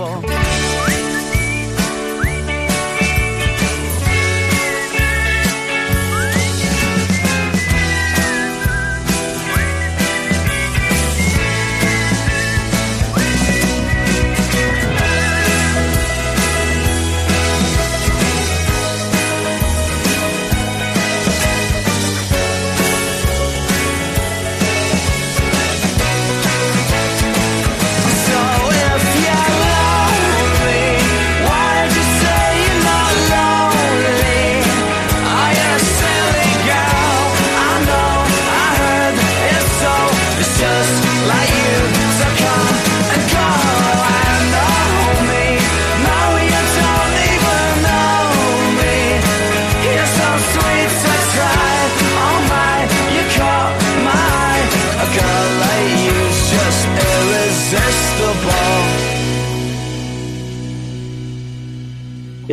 people.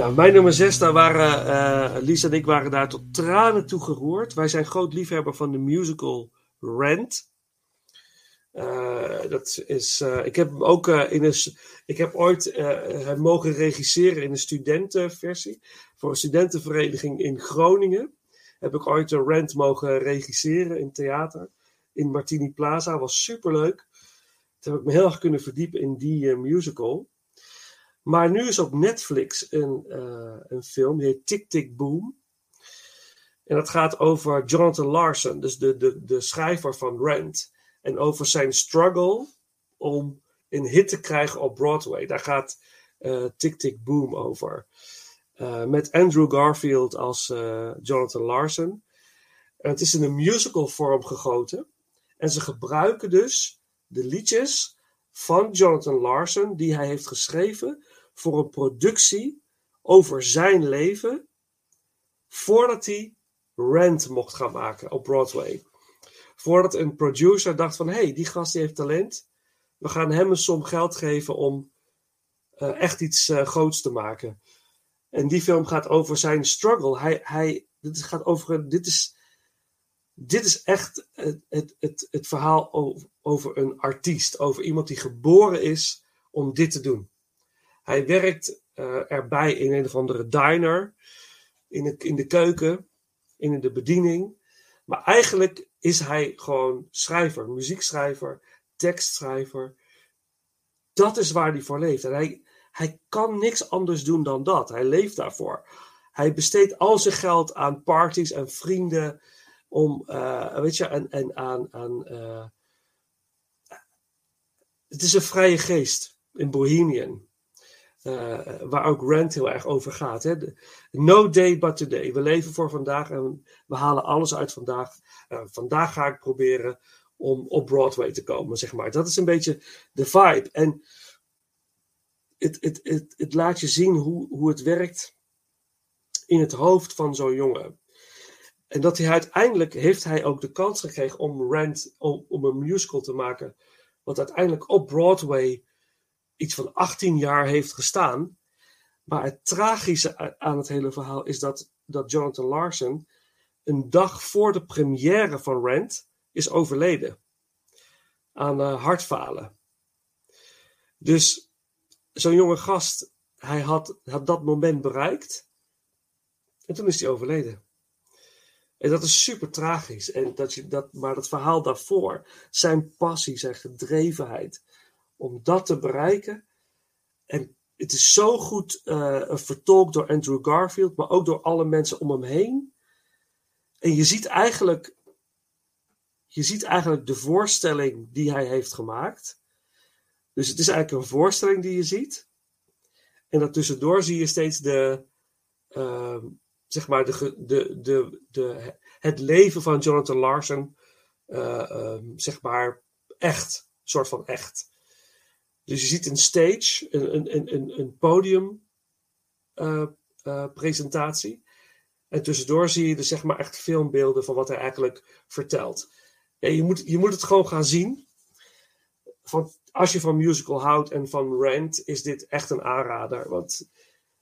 Ja, mijn nummer 6, daar waren eh Lies en ik waren daar tot tranen toe geroerd. Wij zijn groot liefhebber van de musical Rent. Eh, dat is, eh, ik heb hem ook in een. Ik heb ooit hem mogen regisseren in een studentenversie. Voor een studentenvereniging in Groningen. Heb ik ooit de Rent mogen regisseren in theater. In Martini Plaza. Was superleuk. Toen heb ik me heel erg kunnen verdiepen in die musical. Maar nu is op Netflix een, eh, een film, die heet Tick Tick Boom. En dat gaat over Jonathan Larson, dus de, de, de schrijver van Rent. En over zijn struggle om een hit te krijgen op Broadway. Daar gaat eh Tick Tick Boom over. Eh, met Andrew Garfield als Jonathan Larson. En het is in een musical vorm gegoten. En ze gebruiken dus de liedjes van Jonathan Larson, die hij heeft geschreven voor een productie over zijn leven, voordat hij Rent mocht gaan maken op Broadway. Voordat een producer dacht van, hé, hey, die gast die heeft talent, we gaan hem een som geld geven om eh, echt iets eh, groots te maken. En die film gaat over zijn struggle. Hij, hij, dit gaat over, dit is, dit is echt het, het, het, het verhaal over, over een artiest, over iemand die geboren is om dit te doen. Hij werkt eh, erbij in een of andere diner, in de, in de keuken, in de bediening. Maar eigenlijk is hij gewoon schrijver, muziekschrijver, tekstschrijver. Dat is waar hij voor leeft. En hij, hij kan niks anders doen dan dat. Hij leeft daarvoor. Hij besteedt al zijn geld aan parties en vrienden. Om, eh, weet je, en, en aan. eh, het is een vrije geest in Bohemian. Eh, waar ook Rent heel erg over gaat. Hè? No day but today. We leven voor vandaag en we halen alles uit vandaag. Eh, vandaag ga ik proberen om op Broadway te komen, zeg maar. Dat is een beetje de vibe. En het, het, het, laat je zien hoe, hoe het werkt in het hoofd van zo'n jongen. En dat hij uiteindelijk heeft hij ook de kans gekregen om Rent, om, om een musical te maken. Wat uiteindelijk op Broadway iets van 18 jaar heeft gestaan. Maar het tragische aan het hele verhaal is dat, dat Jonathan Larson een dag voor de première van Rent is overleden. Aan eh, hartfalen. Dus zo'n jonge gast, hij had, had dat moment bereikt. En toen is hij overleden. En dat is super tragisch. En dat je dat, maar dat verhaal daarvoor, zijn passie, zijn gedrevenheid, om dat te bereiken. En het is zo goed eh, vertolkt door Andrew Garfield, maar ook door alle mensen om hem heen. En je ziet eigenlijk, je ziet eigenlijk de voorstelling die hij heeft gemaakt. Dus het is eigenlijk een voorstelling die je ziet. En daartussendoor zie je steeds de, ehm, zeg maar de, de, de, de, het leven van Jonathan Larson, eh, ehm, zeg maar echt, soort van echt. Dus je ziet een stage, een, een, een- een, een podium eh, eh. En tussendoor zie je dus zeg maar echt filmbeelden van wat hij eigenlijk vertelt. Ja, je, moet, je moet het gewoon gaan zien. Van, als je van musical houdt en van Rent, is dit echt een aanrader. Want,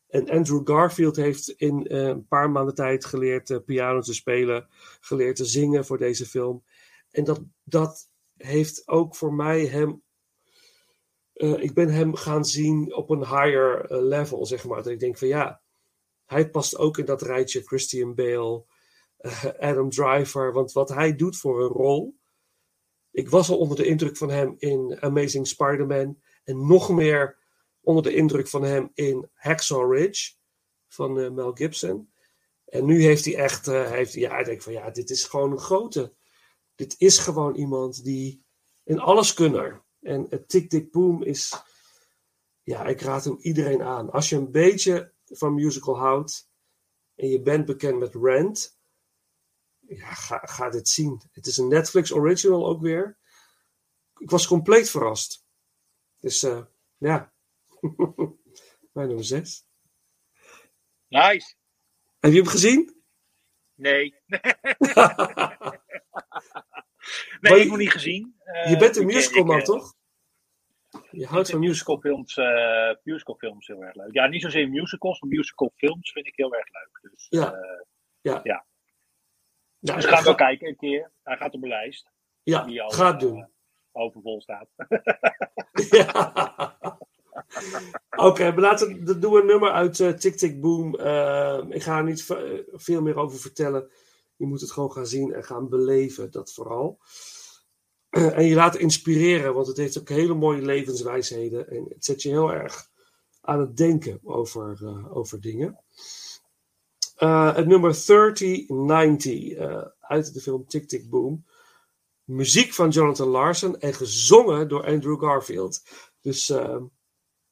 en Andrew Garfield heeft in eh, een paar maanden tijd geleerd piano te spelen, geleerd te zingen voor deze film. En dat, dat heeft ook voor mij hem eh, ik ben hem gaan zien op een higher eh, level, zeg maar. Dat ik denk van ja, hij past ook in dat rijtje Christian Bale, eh, Adam Driver. Want wat hij doet voor een rol. Ik was al onder de indruk van hem in Amazing Spider-Man. En nog meer onder de indruk van hem in Hacksaw Ridge van Mel Gibson. En nu heeft hij echt, heeft, ja, ik denk van ja, dit is gewoon een grote. Dit is gewoon iemand die een alleskunner. En het Tick Tick Boom is, ja, ik raad hem iedereen aan. Als je een beetje van musical houdt en je bent bekend met Rent, ja, ga, ga dit zien. Het is een Netflix original ook weer. Ik was compleet verrast. Dus eh, ja, mijn nummer 6. Nice. Heb je hem gezien? Nee. Maar nee, ik heb nog niet gezien. Eh, je bent een musicalman, ik, eh, toch? Je houdt van musical. musicalfilms, eh musicalfilms heel erg leuk. Ja, niet zozeer musicals, maar musicalfilms vind ik heel erg leuk. Dus, Ja. eh, Ja. Ja. Ja, dus we gaan wel kijken een keer. Hij gaat op mijn lijst. Ja, Die al, ga het eh, doen. overvol staat. Ja. Oké, maar laten we doen we een nummer uit eh, Tick Tick Boom. Eh, ik ga er niet ve- veel meer over vertellen. Je moet het gewoon gaan zien en gaan beleven, dat vooral. en je laten inspireren, want het heeft ook hele mooie levenswijsheden. En het zet je heel erg aan het denken over, eh, over dingen. Eh, het nummer 3090 eh, uit de film Tick Tick Boom. Muziek van Jonathan Larson en gezongen door Andrew Garfield. Dus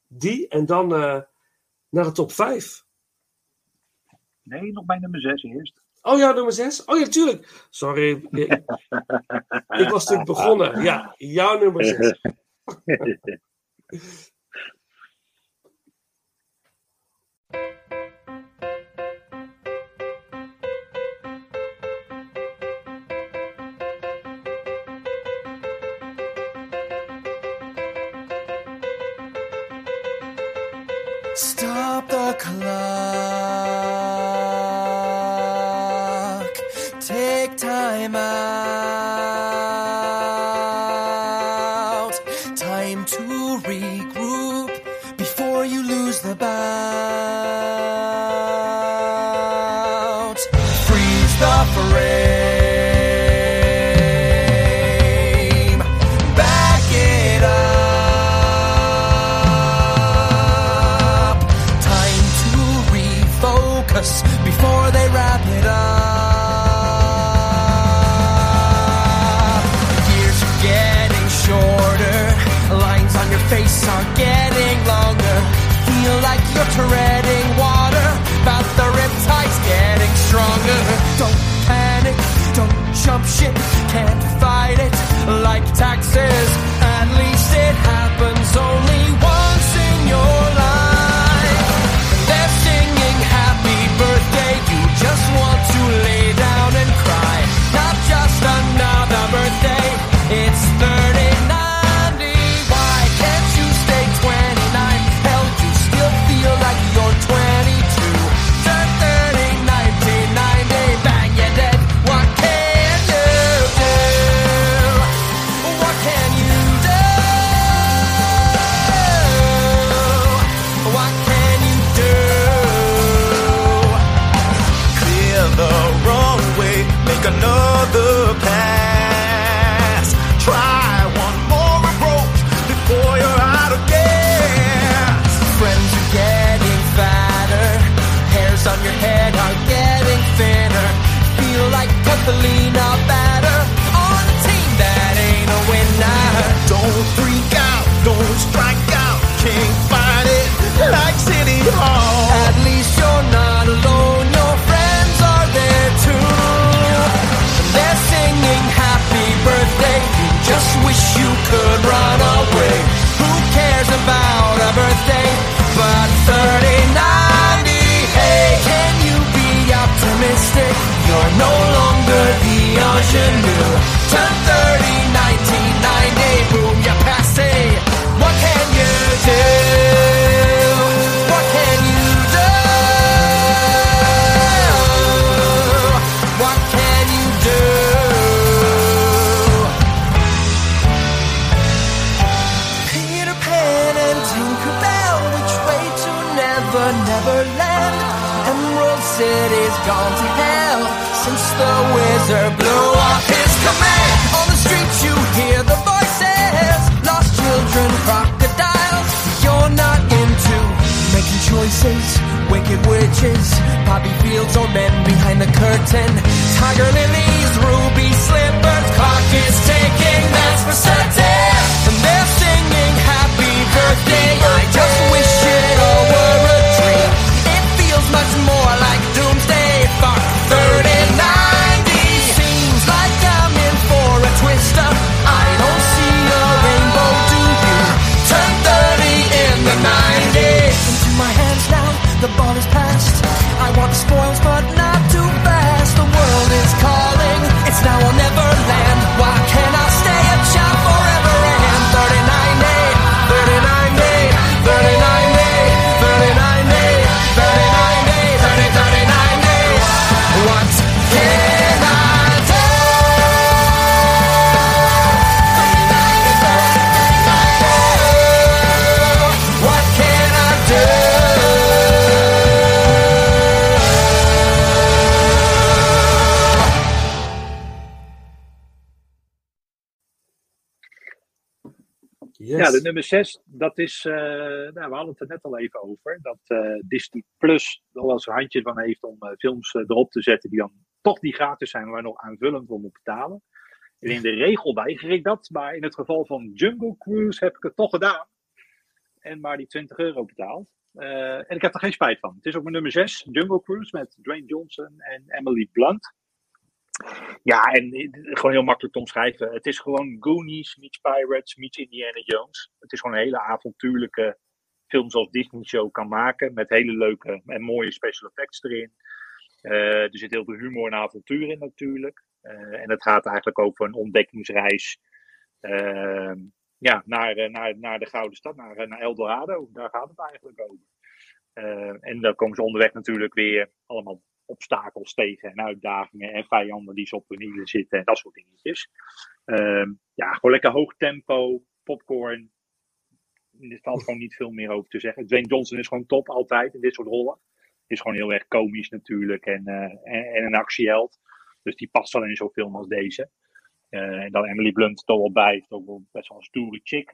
die en dan naar de top 5. Nee, nog bij nummer 6 eerst. Oh ja, nummer 6. Oh ja, tuurlijk. Sorry. Ik, ik was natuurlijk begonnen. Ja, jouw nummer 6. lose the bout. Like Catalina batter on a team that ain't a winner. Don't freak out, don't strike optimistic? You're no longer the ingenue. Turn City's gone to hell since the wizard blew off his command. On the streets you hear the voices, lost children, crocodiles. You're not into making choices, wicked witches, poppy fields or men behind the curtain. Tiger lilies, ruby slippers, clock is ticking, that's for certain. And they're singing happy birthday. I just nummer 6, dat is, eh, nou, we hadden het er net al even over, dat eh, Disney Plus er wel eens een handje van heeft om eh, films erop te zetten die dan toch die gratis zijn, waar nog aanvullend voor moet betalen. En in de regel weiger ik dat, maar in het geval van Jungle Cruise heb ik het toch gedaan. En maar die 20 euro betaald. En ik heb er geen spijt van. Het is ook mijn nummer 6, Jungle Cruise, met Dwayne Johnson en Emily Blunt. Ja, en eh, gewoon heel makkelijk te omschrijven. Het is gewoon Goonies meets Pirates meets Indiana Jones. Het is gewoon een hele avontuurlijke film zoals Disney Show kan maken. Met hele leuke en mooie special effects erin. Eh, er zit heel veel humor en avontuur in natuurlijk. Eh, en het gaat eigenlijk over een ontdekkingsreis eh, ja, naar, naar, naar de Gouden Stad, naar, naar El Dorado. Daar gaat het eigenlijk over. En dan komen ze onderweg natuurlijk weer allemaal obstakels tegen en uitdagingen en vijanden die ze op hun hielen zitten en dat soort dingetjes. Ehm, ja, gewoon lekker hoog tempo, popcorn. Er valt gewoon niet veel meer over te zeggen. Dwayne Johnson is gewoon top altijd in dit soort rollen. Is gewoon heel erg komisch natuurlijk en, eh, en, en een actieheld. Dus die past wel in zo'n film als deze. Eh, en dan Emily Blunt er wel bij. Ook wel best wel een stoere chick.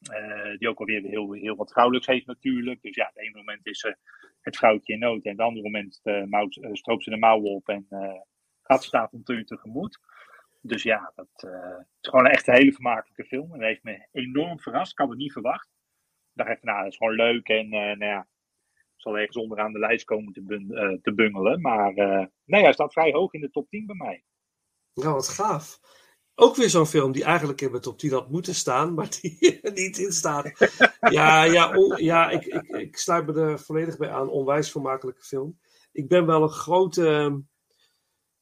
Eh, die ook alweer heel, heel wat vrouwelijks heeft natuurlijk. Dus ja, het ene moment is ze het vrouwtje in nood. En het andere moment eh, stroopt ze de mouwen op en gaat het avontuur tegemoet. Dus ja, dat het is gewoon echt een hele vermakelijke film. En dat heeft me enorm verrast. Ik had het niet verwacht. Ik dacht even, nou, dat is gewoon leuk. En nou ja, zal ergens onderaan de lijst komen te, bun- te bungelen. Maar nee, hij staat vrij hoog in de top 10 bij mij. Ja, wat gaaf. Ook weer zo'n film die eigenlijk in mijn top 10 had moeten staan, maar die er niet in staat. Ja, ja, on- ja ik, ik, ik sluit me er volledig bij aan. Onwijs vermakelijke film. Ik ben wel een grote ehm,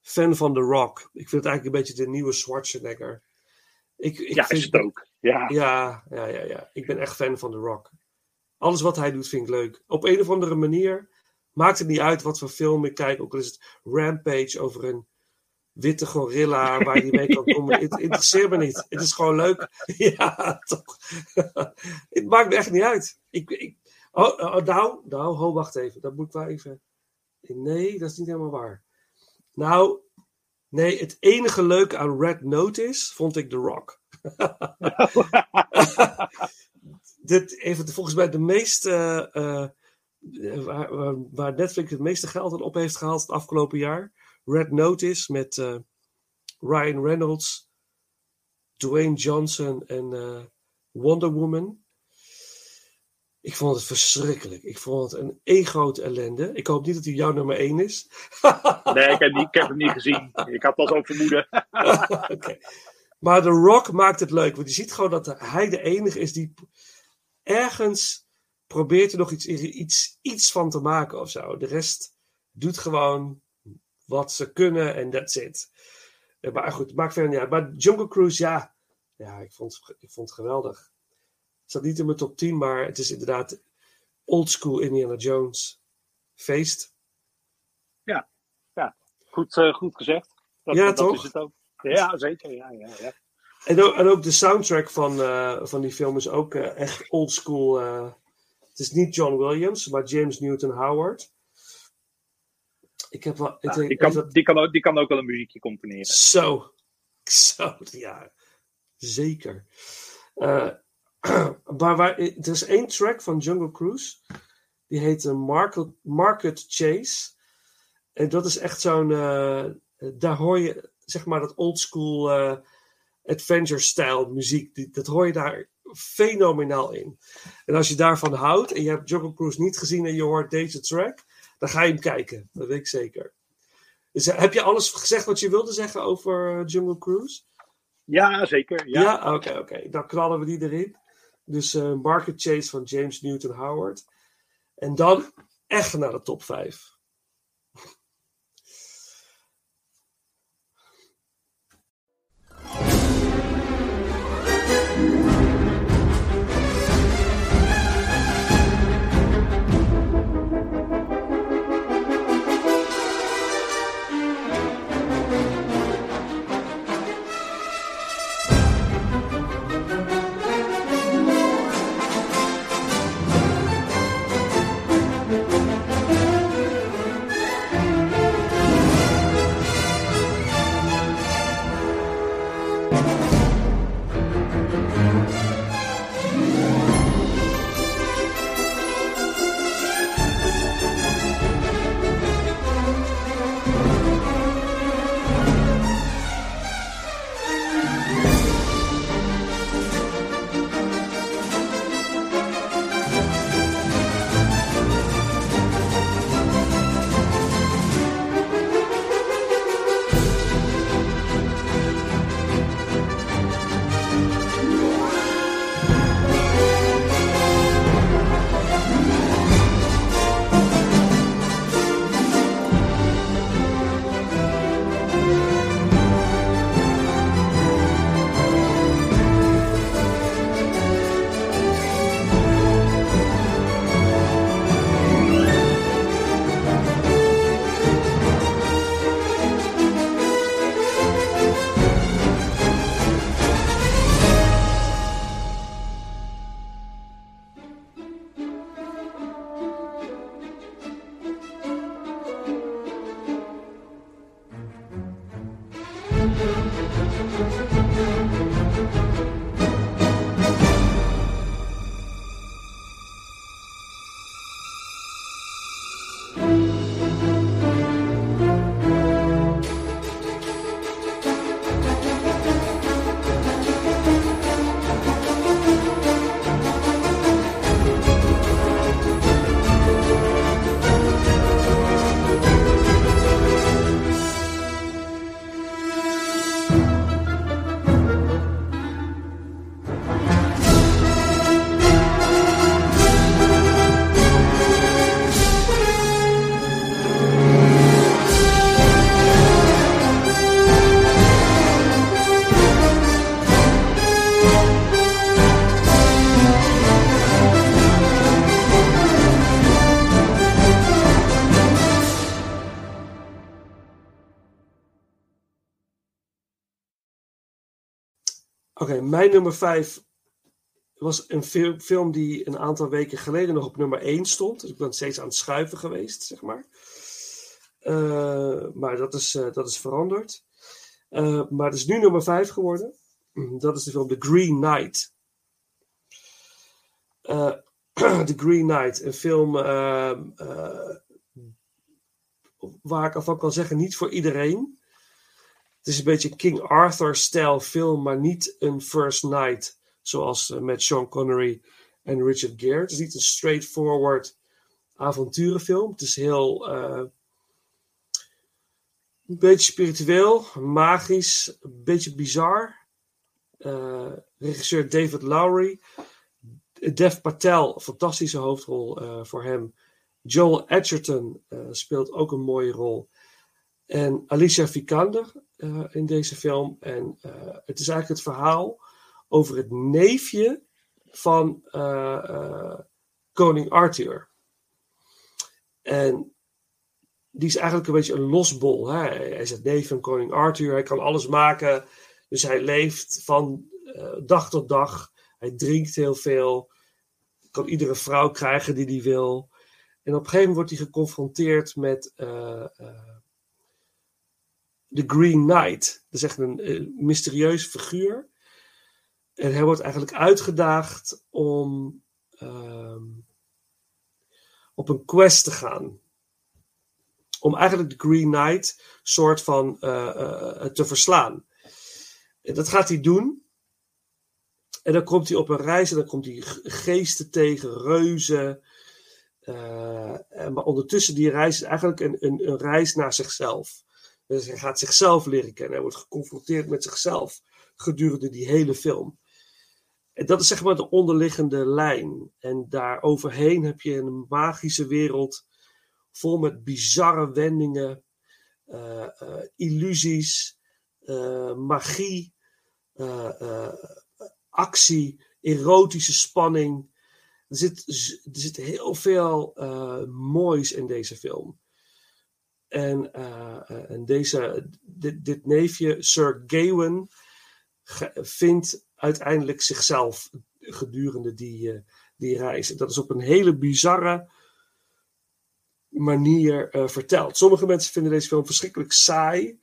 fan van The Rock. Ik vind het eigenlijk een beetje de nieuwe Schwarzenegger. Ik, ik ja, vind, is het ook. Ja, Ja, ja, ja, ja. Ik ben echt fan van The Rock. Alles wat hij doet vind ik leuk. Op een of andere manier maakt het niet uit wat voor film ik kijk. Ook al is het Rampage over een witte gorilla waar hij mee kan komen. Het interesseert me niet. Het is gewoon leuk. Ja, toch. het maakt me echt niet uit. Ik, ik, oh, oh, nou, nou, ho, wacht even. Dat moet ik wel even... Nee, dat is niet helemaal waar. Nou, nee, het enige leuke aan Red Notice vond ik The Rock. Dit heeft volgens mij de meeste. eh, eh, waar, waar- waar Netflix het meeste geld aan op heeft gehaald het afgelopen jaar. Red Notice met eh, Ryan Reynolds, Dwayne Johnson en eh, Wonder Woman. Ik vond het verschrikkelijk. Ik vond het een één grote ellende. Ik hoop niet dat hij jouw nummer één is. nee, ik heb, niet, ik heb hem niet gezien. Ik had al zo vermoeden. Maar The Rock maakt het leuk. Want je ziet gewoon dat hij de enige is die ergens probeert er nog iets, iets, iets van te maken of zo. De rest doet gewoon wat ze kunnen en that's it. Eh, Maar goed, maakt verder niet uit. Maar Jungle Cruise, ja. Ja, ik vond, ik vond het geweldig. Het staat niet in mijn top 10, maar het is inderdaad old school Indiana Jones. Feest. Goed, eh, goed gezegd. Dat, Ja, dat toch? is het ook. Ja, zeker. Ja, ja, ja. En ook, en ook de soundtrack van, eh, van die film is ook eh, echt oldschool. het is niet John Williams, maar James Newton Howard. Ik heb wel. ik Ja, denk- die, kan, even- die, kan ook, die kan ook wel een muziekje componeren. Zo. Zo, ja. Zeker. Eh, maar waar, er is één track van Jungle Cruise. Die heet eh, Market, Market Chase. En dat is echt zo'n. eh, daar hoor je, zeg maar, dat oldschool eh adventure-style muziek. Die, dat hoor je daar fenomenaal in. En als je daarvan houdt en je hebt Jungle Cruise niet gezien en je hoort deze track, dan ga je hem kijken. Dat weet ik zeker. Dus, heb je alles gezegd wat je wilde zeggen over eh, Jungle Cruise? Ja, zeker. Ja. Ja, oké, oké. Dan knallen we die erin. Dus eh, Market Chase van James Newton Howard. En dan echt naar de top 5. Oké, mijn nummer 5 was een fil- film die een aantal weken geleden nog op nummer 1 stond. Dus ik ben steeds aan het schuiven geweest, zeg maar. Eh, maar dat is, eh, dat is veranderd. Eh, maar het is nu nummer 5 geworden. Dat is de film The Green Knight. The Green Knight, een film ehm, eh, waar ik alvan kan zeggen, niet voor iedereen. Het is een beetje King Arthur-stijl film, maar niet een First Night zoals eh, met Sean Connery en Richard Gere. Het is niet een straightforward avonturenfilm. Het is heel eh, een beetje spiritueel, magisch, een beetje bizar. Eh, regisseur David Lowry. Dev Patel, fantastische hoofdrol voor hem. Joel Edgerton speelt ook een mooie rol. En Alicia Vikander eh, in deze film. En eh, het is eigenlijk het verhaal over het neefje van eh, koning Arthur. En die is eigenlijk een beetje een losbol. Hè? Hij is het neef van koning Arthur. Hij kan alles maken. Dus hij leeft van dag tot dag. Hij drinkt heel veel. Kan iedere vrouw krijgen die hij wil. En op een gegeven moment wordt hij geconfronteerd met de Green Knight. Dat is echt een eh, mysterieus figuur. En hij wordt eigenlijk uitgedaagd om ehm, op een quest te gaan. Om eigenlijk de Green Knight soort van eh, eh, te verslaan. En dat gaat hij doen. En dan komt hij op een reis en dan komt hij ge- geesten tegen, reuzen. En maar ondertussen die reis is eigenlijk een, een reis naar zichzelf. Dus hij gaat zichzelf leren kennen. Hij wordt geconfronteerd met zichzelf gedurende die hele film. En dat is zeg maar de onderliggende lijn. En daar overheen heb je een magische wereld vol met bizarre wendingen, eh, eh, illusies, eh, magie, actie, erotische spanning. Er zit, er zit heel veel moois in deze film. En, eh, eh, en deze, dit, neefje, Sir Gawain, vindt uiteindelijk zichzelf gedurende die, eh, die reis. Dat is op een hele bizarre manier verteld. Sommige mensen vinden deze film verschrikkelijk saai,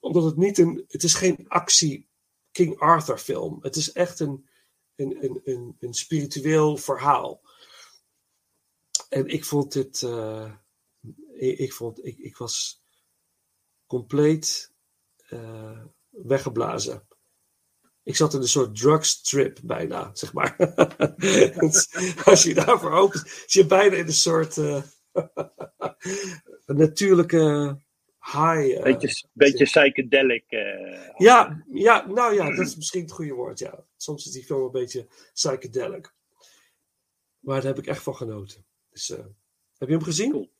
omdat het niet een, het is geen actie King Arthur film. Het is echt een, een, een, een, een spiritueel verhaal. En ik vond dit, ik, ik vond, ik, ik was compleet eh, weggeblazen. Ik zat in een soort drugstrip bijna, zeg maar. Als je daarvoor opent, zit je bijna in een soort eh, natuurlijke high. eh. Beetje, beetje psychedelic. Ja, ja, nou ja, dat is misschien het goede woord, ja. Soms is die film een beetje psychedelic. Maar daar heb ik echt van genoten. Dus, heb je hem gezien?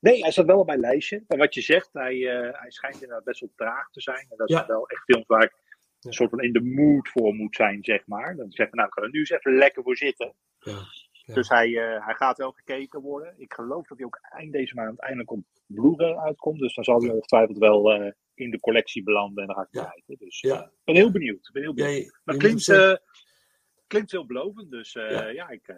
Nee, hij zat wel op mijn lijstje. En wat je zegt, hij, eh, hij schijnt inderdaad best wel traag te zijn. En dat Ja. zijn wel echt films waar ik Ja. een soort van in de mood voor moet zijn, zeg maar. Dan zeg ik, nou, ik ga er nu eens even lekker voor zitten. Ja. Ja. Dus hij, eh, hij gaat wel gekeken worden. Ik geloof dat hij ook eind deze maand eindelijk op Blu-ray uitkomt. Dus dan zal hij ongetwijfeld wel eh, in de collectie belanden. En dan ga ik Ja. kijken. Dus Ja. ik ben heel benieuwd. Ben heel Ja, benieuwd. maar klinkt, eh, klinkt heel belovend. Dus Ja. ja. ik,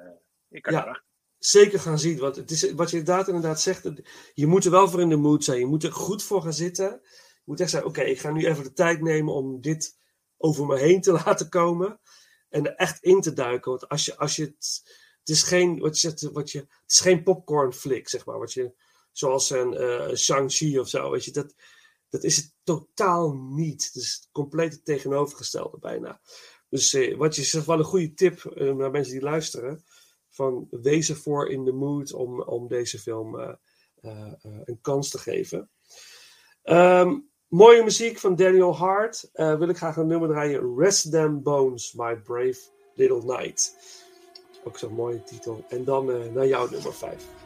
ik kan Ja. erachter. Zeker gaan zien. Want het is, wat je inderdaad, inderdaad zegt, je moet er wel voor in de mood zijn. Je moet er goed voor gaan zitten. Je moet echt zeggen, oké, ik ga nu even de tijd nemen om dit over me heen te laten komen. En er echt in te duiken. Want als je, als je het, het is geen, wat je wat je, het is geen popcorn flick, zeg maar. Wat je, zoals een eh Shang-Chi of zo, weet je, dat, dat is het totaal niet. Het is het tegenovergestelde bijna. Dus eh, wat je zegt, wel een goede tip eh, naar mensen die luisteren van wees ervoor in de mood om, om deze film eh, eh, eh, een kans te geven. Ehm, mooie muziek van Daniel Hart. Wil ik graag een nummer draaien. Rest Them Bones, My Brave Little Knight. Ook zo'n mooie titel. En dan naar jouw nummer 5.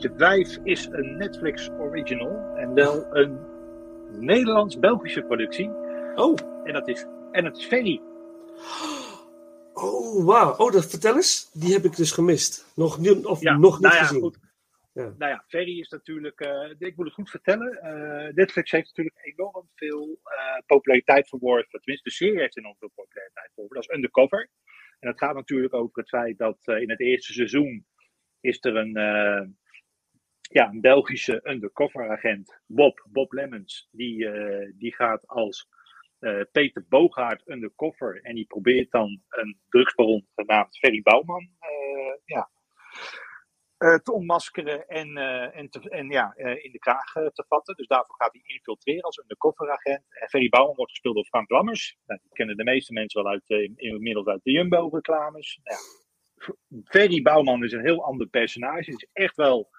5 is een Netflix original en wel een Nederlands-Belgische productie. Oh, En dat is, en is Ferry. oh wauw. Oh, dat, vertel eens. Die heb ik dus gemist. Nog, niet- of Ja, nog niet nou ja, gezien. goed. Ja. Nou ja, Ferry is natuurlijk, eh, ik moet het goed vertellen, eh, Netflix heeft natuurlijk enorm veel eh, populariteit verworven. Tenminste, de serie heeft enorm veel populariteit verworven. Dat is Undercover. En dat gaat natuurlijk over het feit dat in het eerste seizoen is er een, ja, een Belgische undercover agent, Bob, Bob Lemmens. Die, eh, die gaat als eh, Peter Boogaard undercover en die probeert dan een drugsbaron genaamd Ferry Bouwman eh, ja, te ontmaskeren en, en, te, en ja, in de kraag te vatten. Dus daarvoor gaat hij infiltreren als undercover-agent. En Ferry Bouwman wordt gespeeld door Frank Lammers. Nou, die kennen de meeste mensen wel uit, in- inmiddels uit de Jumbo-reclames. Nou. Ferry Bouwman is een heel ander personage. Het is echt wel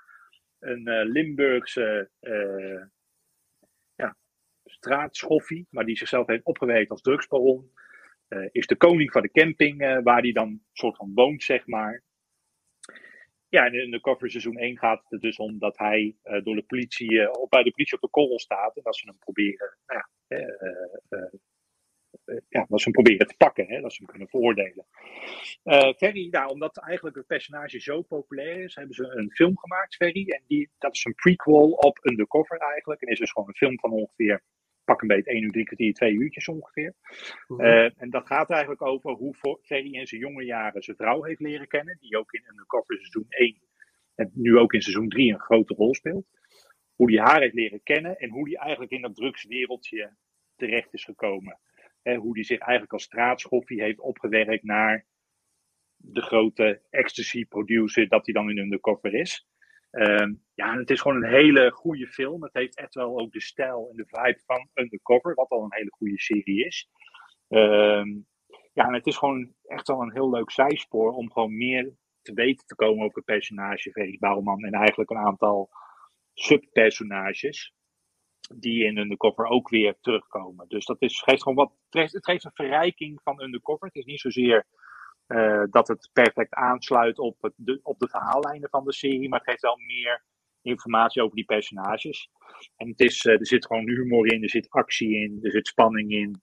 een eh, Limburgse eh, ja, straatschoffie, maar die zichzelf heeft opgewerkt als drugsbaron. Eh, is de koning van de camping waar hij dan soort van woont, zeg maar. Ja, en in de cover seizoen 1 gaat het dus om dat hij door de politie, op, bij de politie op de korrel staat. En dat ze hem proberen, nou ja, ja, dat ze hem proberen te pakken, hè, dat ze hem kunnen veroordelen. Eh, Ferry, nou, omdat eigenlijk het personage zo populair is, hebben ze een film gemaakt, Ferry. En die, dat is een prequel op Undercover eigenlijk. En is dus gewoon een film van ongeveer, pak een beetje 1 uur, 3 kwartier, 2 uurtjes ongeveer. Mhm. Eh, en dat gaat eigenlijk over hoe Ferry in zijn jonge jaren zijn vrouw heeft leren kennen. Die ook in Undercover seizoen 1 en nu ook in seizoen 3 een grote rol speelt. Hoe hij haar heeft leren kennen en hoe hij eigenlijk in dat drugswereldje terecht is gekomen. Hoe hij zich eigenlijk als straatschoffie heeft opgewerkt naar de grote ecstasy producer dat hij dan in Undercover is. Ehm, ja, het is gewoon een hele goede film. Het heeft echt wel ook de stijl en de vibe van Undercover, wat al een hele goede serie is. Ehm, ja, het is gewoon echt wel een heel leuk zijspoor om gewoon meer te weten te komen over het personage Ferry Bouwman en eigenlijk een aantal subpersonages die in Undercover ook weer terugkomen. Dus dat is, geeft gewoon wat, het geeft- een verrijking van Undercover. Het is niet zozeer eh, dat het perfect aansluit op, het, de, op de verhaallijnen van de serie, maar het geeft wel meer informatie over die personages. En het is, eh, er zit gewoon humor in, er zit actie in, er zit spanning in.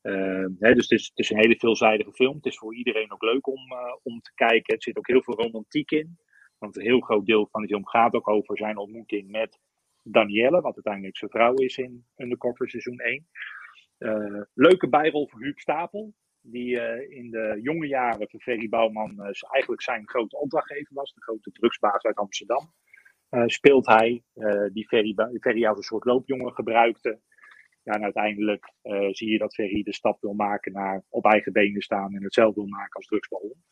Eh, hè, dus het is, het is een hele veelzijdige film. Het is voor iedereen ook leuk om, om te kijken. Er zit ook heel veel romantiek in. Want een heel groot deel van de film gaat ook over zijn ontmoeting met Danielle, wat uiteindelijk zijn vrouw is in Undercover seizoen 1. Eh, leuke bijrol voor Huub Stapel, die eh, in de jonge jaren van Ferry Bouwman eh, eigenlijk zijn grote opdrachtgever was, de grote drugsbaas uit Amsterdam. Speelt hij, die Ferry, Ferry als een soort loopjongen gebruikte. Ja, en uiteindelijk zie je dat Ferry de stap wil maken naar op eigen benen staan en het zelf wil maken als drugsbaron.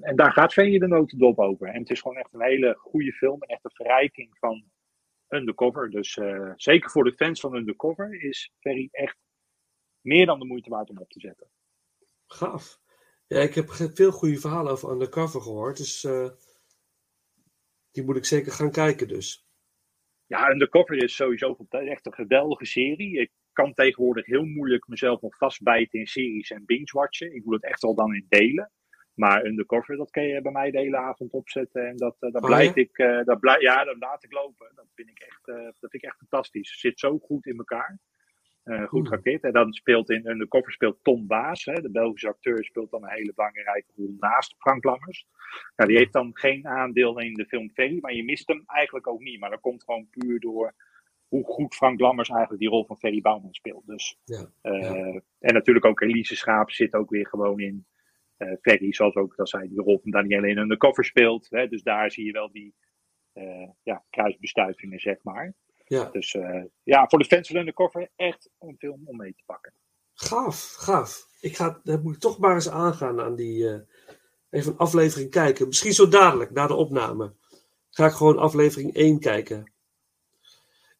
En daar gaat Ferry de notendop over. En het is gewoon echt een hele goede film en echt een verrijking van Undercover. Dus eh, zeker voor de fans van Undercover is Ferry echt meer dan de moeite waard om op te zetten. Gaaf. Ja, ik heb veel goede verhalen over Undercover gehoord. Dus eh, die moet ik zeker gaan kijken dus. Ja, Undercover is sowieso echt een geweldige serie. Ik kan tegenwoordig heel moeilijk mezelf nog vastbijten in series en binge-watchen. Ik doe het echt al dan in delen. Maar Undercover, dat kan je bij mij de hele avond opzetten. En dat, eh, dat Oh, blijf ja? ik, eh, dat blijf, ja, dat laat ik lopen. Dat vind ik echt, eh, dat vind ik echt fantastisch. Het zit zo goed in elkaar. Goed Hmm. geacteerd. En dan speelt in Undercover speelt Tom Baas. Hè, de Belgische acteur speelt dan een hele belangrijke rol naast Frank Lammers. Nou, die heeft dan geen aandeel in de film Ferry, maar je mist hem eigenlijk ook niet. Maar dat komt gewoon puur door hoe goed Frank Lammers eigenlijk die rol van Ferry Bouwman speelt. Dus, Ja, ja. En natuurlijk ook Elise Schaap zit ook weer gewoon in eh Ferry, zoals ook dat zij die rol van Danielle in Undercover speelt. Hè, dus daar zie je wel die eh, ja, kruisbestuivingen, zeg maar. Ja, Dus eh, ja, voor de fans van Undercover echt een film om mee te pakken. Gaaf, gaaf. Ik ga, dat moet ik toch maar eens aangaan aan die. even een aflevering kijken. Misschien zo dadelijk, na de opname. Ga ik gewoon aflevering 1 kijken.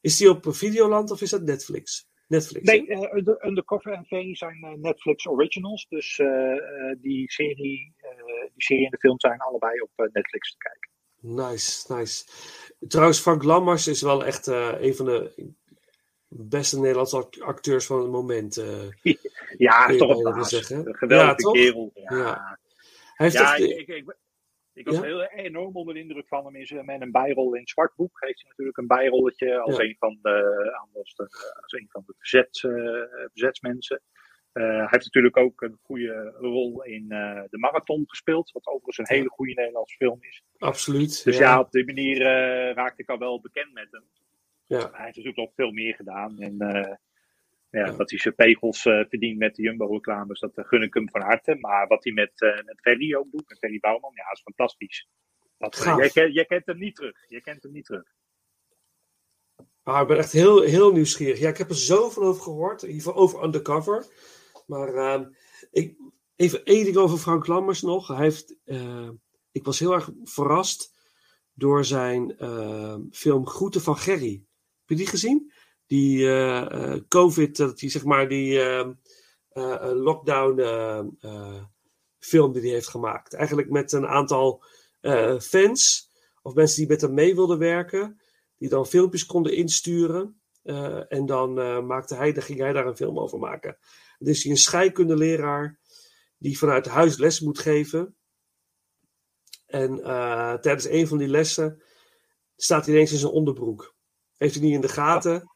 Is die op Videoland of is dat Netflix? Netflix. Nee, eh, Under- Undercover en zijn eh, Netflix originals. Dus eh, die, serie, die serie en de film zijn allebei op Netflix te kijken. Nice, nice. Trouwens, Frank Lammers is wel echt een van de beste Nederlandse act- acteurs van het moment. Ja, toch een zeggen. Geweldige Ja, kerel. Ja, Ja. Hij heeft Ja, echt, ik, ik, ik, was Ja? heel enorm onder de indruk van hem. Eh, met een bijrol in Zwartboek heeft hij natuurlijk een bijrolletje als, Ja. een, van de, als, de, als een van de verzets, eh, verzetsmensen. Eh, hij heeft natuurlijk ook een goede rol in eh, de Marathon gespeeld. Wat overigens een hele goede Nederlandse film is. absoluut. Dus ja, op die manier raakte ik al wel bekend met hem. Ja. Hij heeft natuurlijk nog veel meer gedaan. En ja, dat hij zijn pegels eh, verdient met de Jumbo-reclames, dat eh, gun ik hem van harte. Maar wat hij met, eh met Ferry ook doet, met Ferry Bouwman, ja, is fantastisch. Dat, Gaaf. jij, jij kent hem niet terug. Je kent hem niet terug. Ah, ik ben echt heel, heel nieuwsgierig. Ja, ik heb er zoveel over gehoord. In ieder geval over Undercover. Maar ehm, ik, even één ding over Frank Lammers nog. Hij heeft, ik was heel erg verrast door zijn ehm, film Groeten van Gerry. Heb je die gezien? Die eh, eh, COVID, dat die zeg maar die ehm, eh, lockdown film die hij heeft gemaakt. Eigenlijk met een aantal fans of mensen die met hem mee wilden werken die dan filmpjes konden insturen. En dan maakte hij, dan ging hij daar een film over maken. Is hij een scheikundeleraar die vanuit huis les moet geven. En tijdens een van die lessen staat hij ineens in zijn onderbroek. Heeft hij niet in de gaten.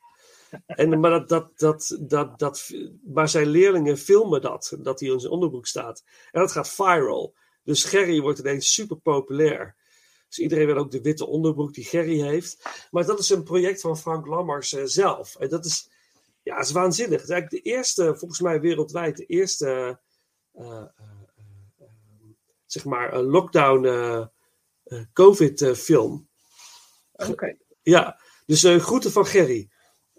En, maar, dat, dat, dat, dat, dat, maar zijn leerlingen filmen dat, dat hij in zijn onderbroek staat. En dat gaat viral. Dus Gerry wordt ineens super populair. Dus iedereen wil ook de witte onderbroek die Gerry heeft. Maar dat is een project van Frank Lammers eh, zelf. En dat is, ja, dat is waanzinnig. Het is eigenlijk de eerste, volgens mij wereldwijd, de eerste, eh, eh, zeg maar, lockdown COVID-film. Oké. ja, dus groeten van Gerry.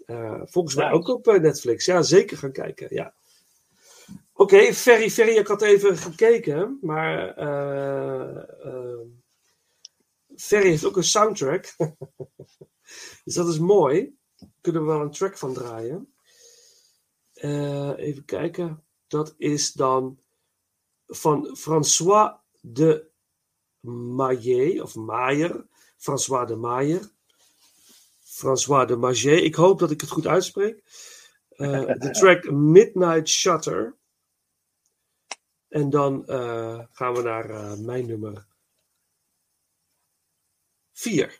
Eh, volgens mij ook op eh, Netflix. Ja, zeker gaan kijken. Ja. Oké, Ferry, Ferry, ik had even gekeken, maar eh, Ferry heeft ook een soundtrack. dus dat is mooi. Kunnen we wel een track van draaien. Even kijken. Dat is dan van François de Maillet, of Maier. François de Maier. François de Maillet. Ik hoop dat ik het goed uitspreek. Eh, de track Midnight Shutter. En dan eh, gaan we naar eh, mijn nummer 4.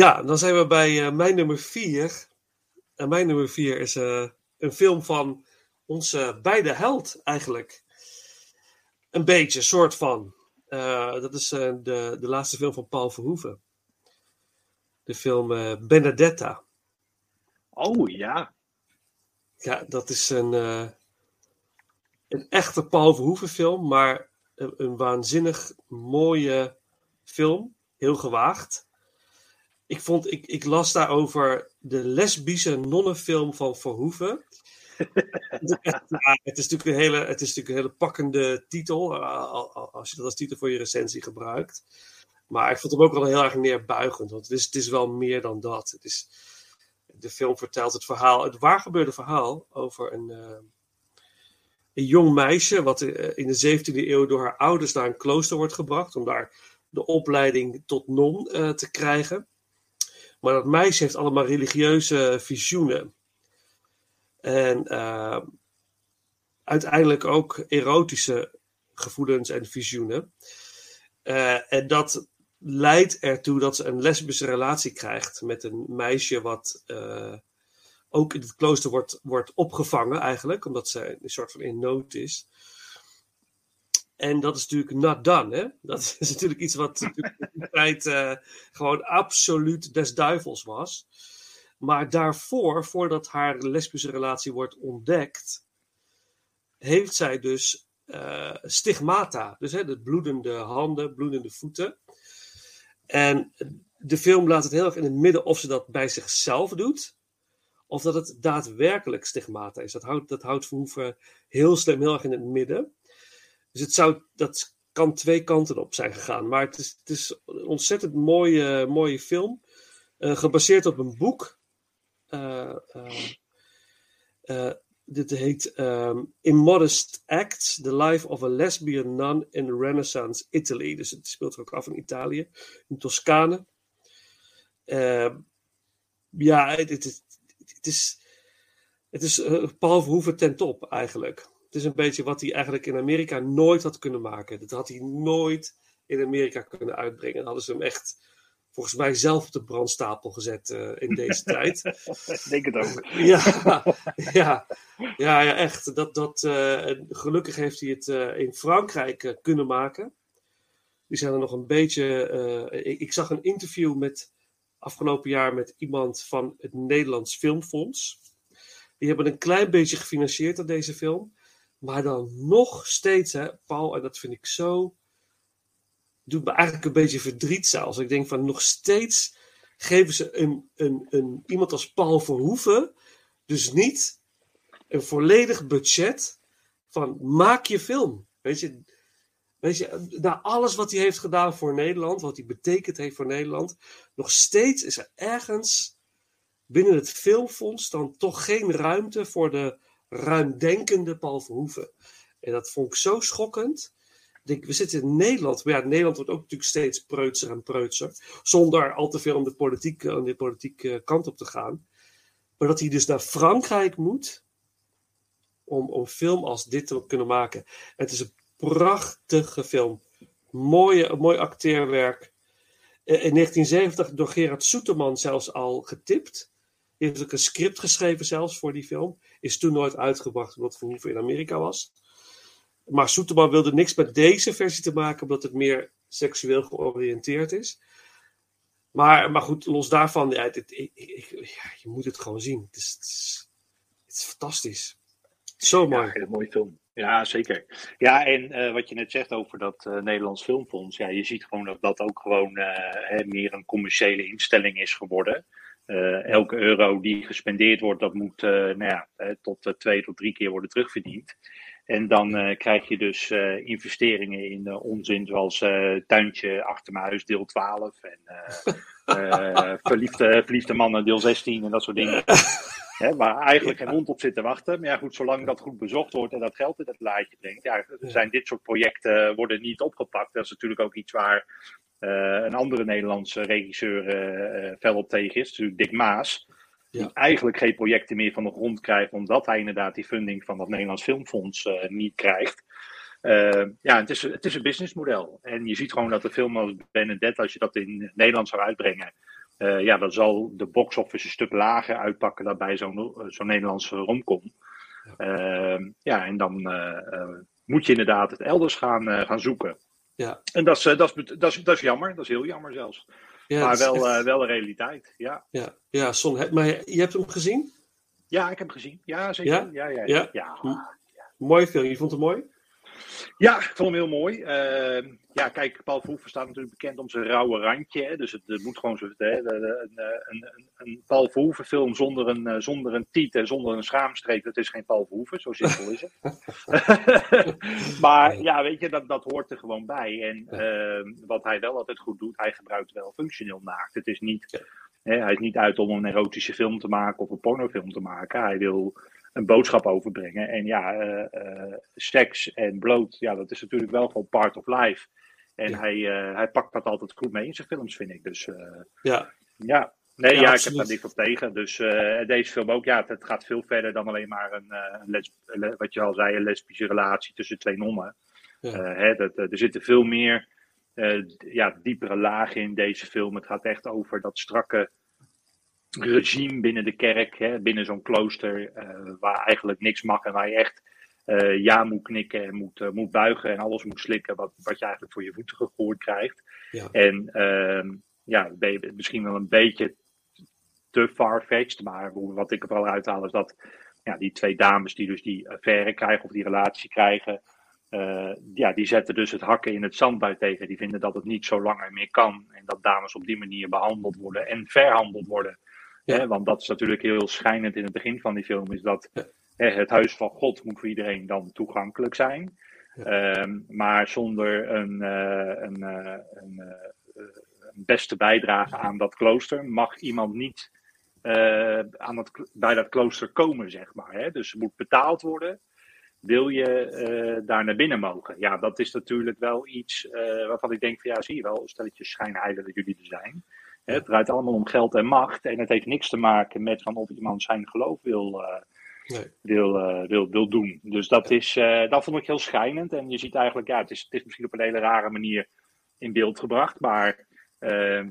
Ja, dan zijn we bij eh, mijn nummer vier. En mijn nummer vier is eh, een film van onze beide held eigenlijk. Een beetje, soort van. Eh, dat is de, de laatste film van Paul Verhoeven. De film eh, Benedetta. Oh ja. Ja, dat is een, een echte Paul Verhoeven film, maar een, een waanzinnig mooie film. Heel gewaagd. Ik, vond, ik, ik las daarover de lesbische nonnenfilm van Verhoeven. het, is natuurlijk een hele, het is natuurlijk een hele pakkende titel, eh, al- al- als je dat als titel voor je recensie gebruikt. Maar ik vond hem ook wel heel erg neerbuigend, want het is, het is wel meer dan dat. Het is, de film vertelt het verhaal, het waargebeurde verhaal over een, eh, een jong meisje, wat eh, in de 17e eeuw door haar ouders naar een klooster wordt gebracht, om daar de opleiding tot non te krijgen. Maar dat meisje heeft allemaal religieuze visioenen. En eh, uiteindelijk ook erotische gevoelens en visioenen. Eh, en dat leidt ertoe dat ze een lesbische relatie krijgt met een meisje wat eh, ook in het klooster wordt, wordt opgevangen eigenlijk, omdat ze een soort van in nood is. En dat is natuurlijk not done, hè? Dat is natuurlijk iets wat in die tijd eh, gewoon absoluut des duivels was. Maar daarvoor, voordat haar lesbische relatie wordt ontdekt, heeft zij dus eh, stigmata. Dus hè, de bloedende handen, bloedende voeten. En de film laat het heel erg in het midden of ze dat bij zichzelf doet, of dat het daadwerkelijk stigmata is. Dat houdt, dat houdt Verhoeven heel slim heel erg in het midden. Dus het zou, dat kan twee kanten op zijn gegaan. Maar het is, het is een ontzettend mooie, mooie film. eh, gebaseerd op een boek. Eh, eh, eh, dit heet ehm, Immodest Acts: The Life of a Lesbian Nun in Renaissance Italy. Dus het speelt ook af in Italië, in Toscane. Eh, ja, het, het, het, is, het is Paul Verhoeven ten top eigenlijk. Het is een beetje wat hij eigenlijk in Amerika nooit had kunnen maken. Dat had hij nooit in Amerika kunnen uitbrengen. Dan hadden ze hem echt volgens mij zelf op de brandstapel gezet eh, in deze tijd. Ik denk het ook. Ja, ja, ja, ja echt. Dat, dat, eh, en gelukkig heeft hij het eh, in Frankrijk kunnen maken. Die zijn er nog een beetje. ik, ik zag een interview met afgelopen jaar met iemand van het Nederlands Filmfonds. Die hebben een klein beetje gefinancierd aan deze film. Maar dan nog steeds, hè, Paul, en dat vind ik zo. doet me eigenlijk een beetje verdriet zelfs. Ik denk van nog steeds geven ze een, een, een, iemand als Paul Verhoeven dus niet een volledig budget van maak je film. Weet je, weet je, na alles wat hij heeft gedaan voor Nederland, wat hij betekend heeft voor Nederland, nog steeds is er ergens binnen het filmfonds dan toch geen ruimte voor de ruimdenkende Paul Verhoeven. En dat vond ik zo schokkend. We zitten in Nederland, maar Nederland wordt ook natuurlijk steeds preutser en preutser, zonder al te veel om de politiek, de politieke kant op te gaan. Maar dat hij dus naar Frankrijk moet om, om film als dit te kunnen maken. Het is een prachtige film. Mooie, mooi acteerwerk. Eh, In 1970 door Gerard Soeterman zelfs al getipt. Heeft ook een script geschreven zelfs voor die film. Is toen nooit uitgebracht omdat Verhoeven in Amerika was. Maar Soeterman wilde niks met deze versie te maken omdat het meer seksueel georiënteerd is. Maar, maar goed, los daarvan, ja, ik- ik- ja, je moet het gewoon zien. Het is, het is, het is fantastisch. Zo Ja, mooi. een hele mooie film. Ja, zeker. Ja, en eh, wat je net zegt over dat eh, Nederlands Filmfonds. Ja, je ziet gewoon dat dat ook gewoon eh, hè, meer een commerciële instelling is geworden. Eh, elke euro die gespendeerd wordt, dat moet eh, nou ja, eh, tot twee tot drie keer worden terugverdiend. En dan krijg je dus investeringen in onzin zoals Tuintje achter mijn huis deel 12 en verliefde, verliefde mannen deel 16 en dat soort dingen. Hè, waar eigenlijk geen hond op zit te wachten. Maar ja, goed, zolang dat goed bezocht wordt en dat geld in het laadje brengt, ja, zijn dit soort projecten worden niet opgepakt. Dat is natuurlijk ook iets waar een andere Nederlandse regisseur eh, eh, fel op tegen is. Natuurlijk Dick Maas. Die Ja. eigenlijk geen projecten meer van de grond krijgt, omdat hij inderdaad die funding van dat Nederlands Filmfonds eh, niet krijgt. Eh, ja, het is, het is een businessmodel. En je ziet gewoon dat de film als Benedetta, als je dat in het Nederlands zou uitbrengen, eh, ja, dan zal de box office een stuk lager uitpakken dan bij zo'n zo'n Nederlandse romcom. Eh, ja, en dan eh, eh, moet je inderdaad het elders gaan, eh, gaan zoeken. Ja. En dat is, eh, dat, is, dat, is, dat is jammer, dat is heel jammer zelfs. Ja, maar wel, echt- eh, wel een realiteit, ja. ja, ja Son, maar je hebt hem gezien? Ja, ik heb hem gezien. Ja, zeker. Ja? Ja, ja, Ja? ja. Mooi film, je vond het mooi? Ja, ik vond hem heel mooi. Eh, ja, kijk, Paul Verhoeven staat natuurlijk bekend om zijn rauwe randje. Hè, dus het, het moet gewoon zo. Hè, een, een, een, een Paul Verhoeven film zonder een, eh, zonder een tiet en zonder een schaamstreep, dat is geen Paul Verhoeven. Zo simpel is het. maar ja, weet je, dat, dat hoort er gewoon bij. En eh, wat hij wel altijd goed doet, hij gebruikt wel functioneel naakt. Het is niet, hè, hij is niet uit om een erotische film te maken of een pornofilm te maken. Hij wil een boodschap overbrengen. En ja, eh, eh, seks en bloot, ja, dat is natuurlijk wel gewoon part of life. En hij, eh, hij pakt dat altijd goed mee in zijn films, vind ik. Dus Ja, ja, nee, Ja, ja, ik heb daar niks op tegen. Dus deze film ook, ja, het, gaat veel verder dan alleen maar een, les, wat je al zei, een lesbische relatie tussen twee nonnen. Ja. Hè, dat, er zitten veel meer ja, diepere lagen in deze film. Het gaat echt over dat strakke regime binnen de kerk, hè, binnen zo'n klooster, eh, waar eigenlijk niks mag en waar je echt eh, ja moet knikken en moet, eh, moet buigen en alles moet slikken wat, wat je eigenlijk voor je voeten gegooid krijgt. Ja. En ehm, ja, misschien wel een beetje te far-fetched, maar wat ik er vooral uithaal is dat ja, die twee dames die dus die affaire krijgen of die relatie krijgen, ja, die zetten dus het hakken in het zand bij tegen. Die vinden dat het niet zo langer meer kan en dat dames op die manier behandeld worden en verhandeld worden. Ja. Hè, want dat is natuurlijk heel schijnend in het begin van die film, is dat Ja. hè, het huis van God moet voor iedereen dan toegankelijk zijn. Ehm, maar zonder een, eh, een, eh, een, eh, een beste bijdrage aan dat klooster mag iemand niet aan kl- bij dat klooster komen, zeg maar. Hè? Dus er moet betaald worden. Wil je daar naar binnen mogen? Ja, dat is natuurlijk wel iets waarvan ik denk van ja, zie je wel, stelletje schijnheilig dat jullie er zijn. Het draait allemaal om geld en macht. En het heeft niks te maken met van of iemand zijn geloof wil, eh, nee. wil, eh, wil, wil doen. Dus dat, is, eh, dat vond ik heel schijnend. En je ziet eigenlijk, ja, het is, het is misschien op een hele rare manier in beeld gebracht. Maar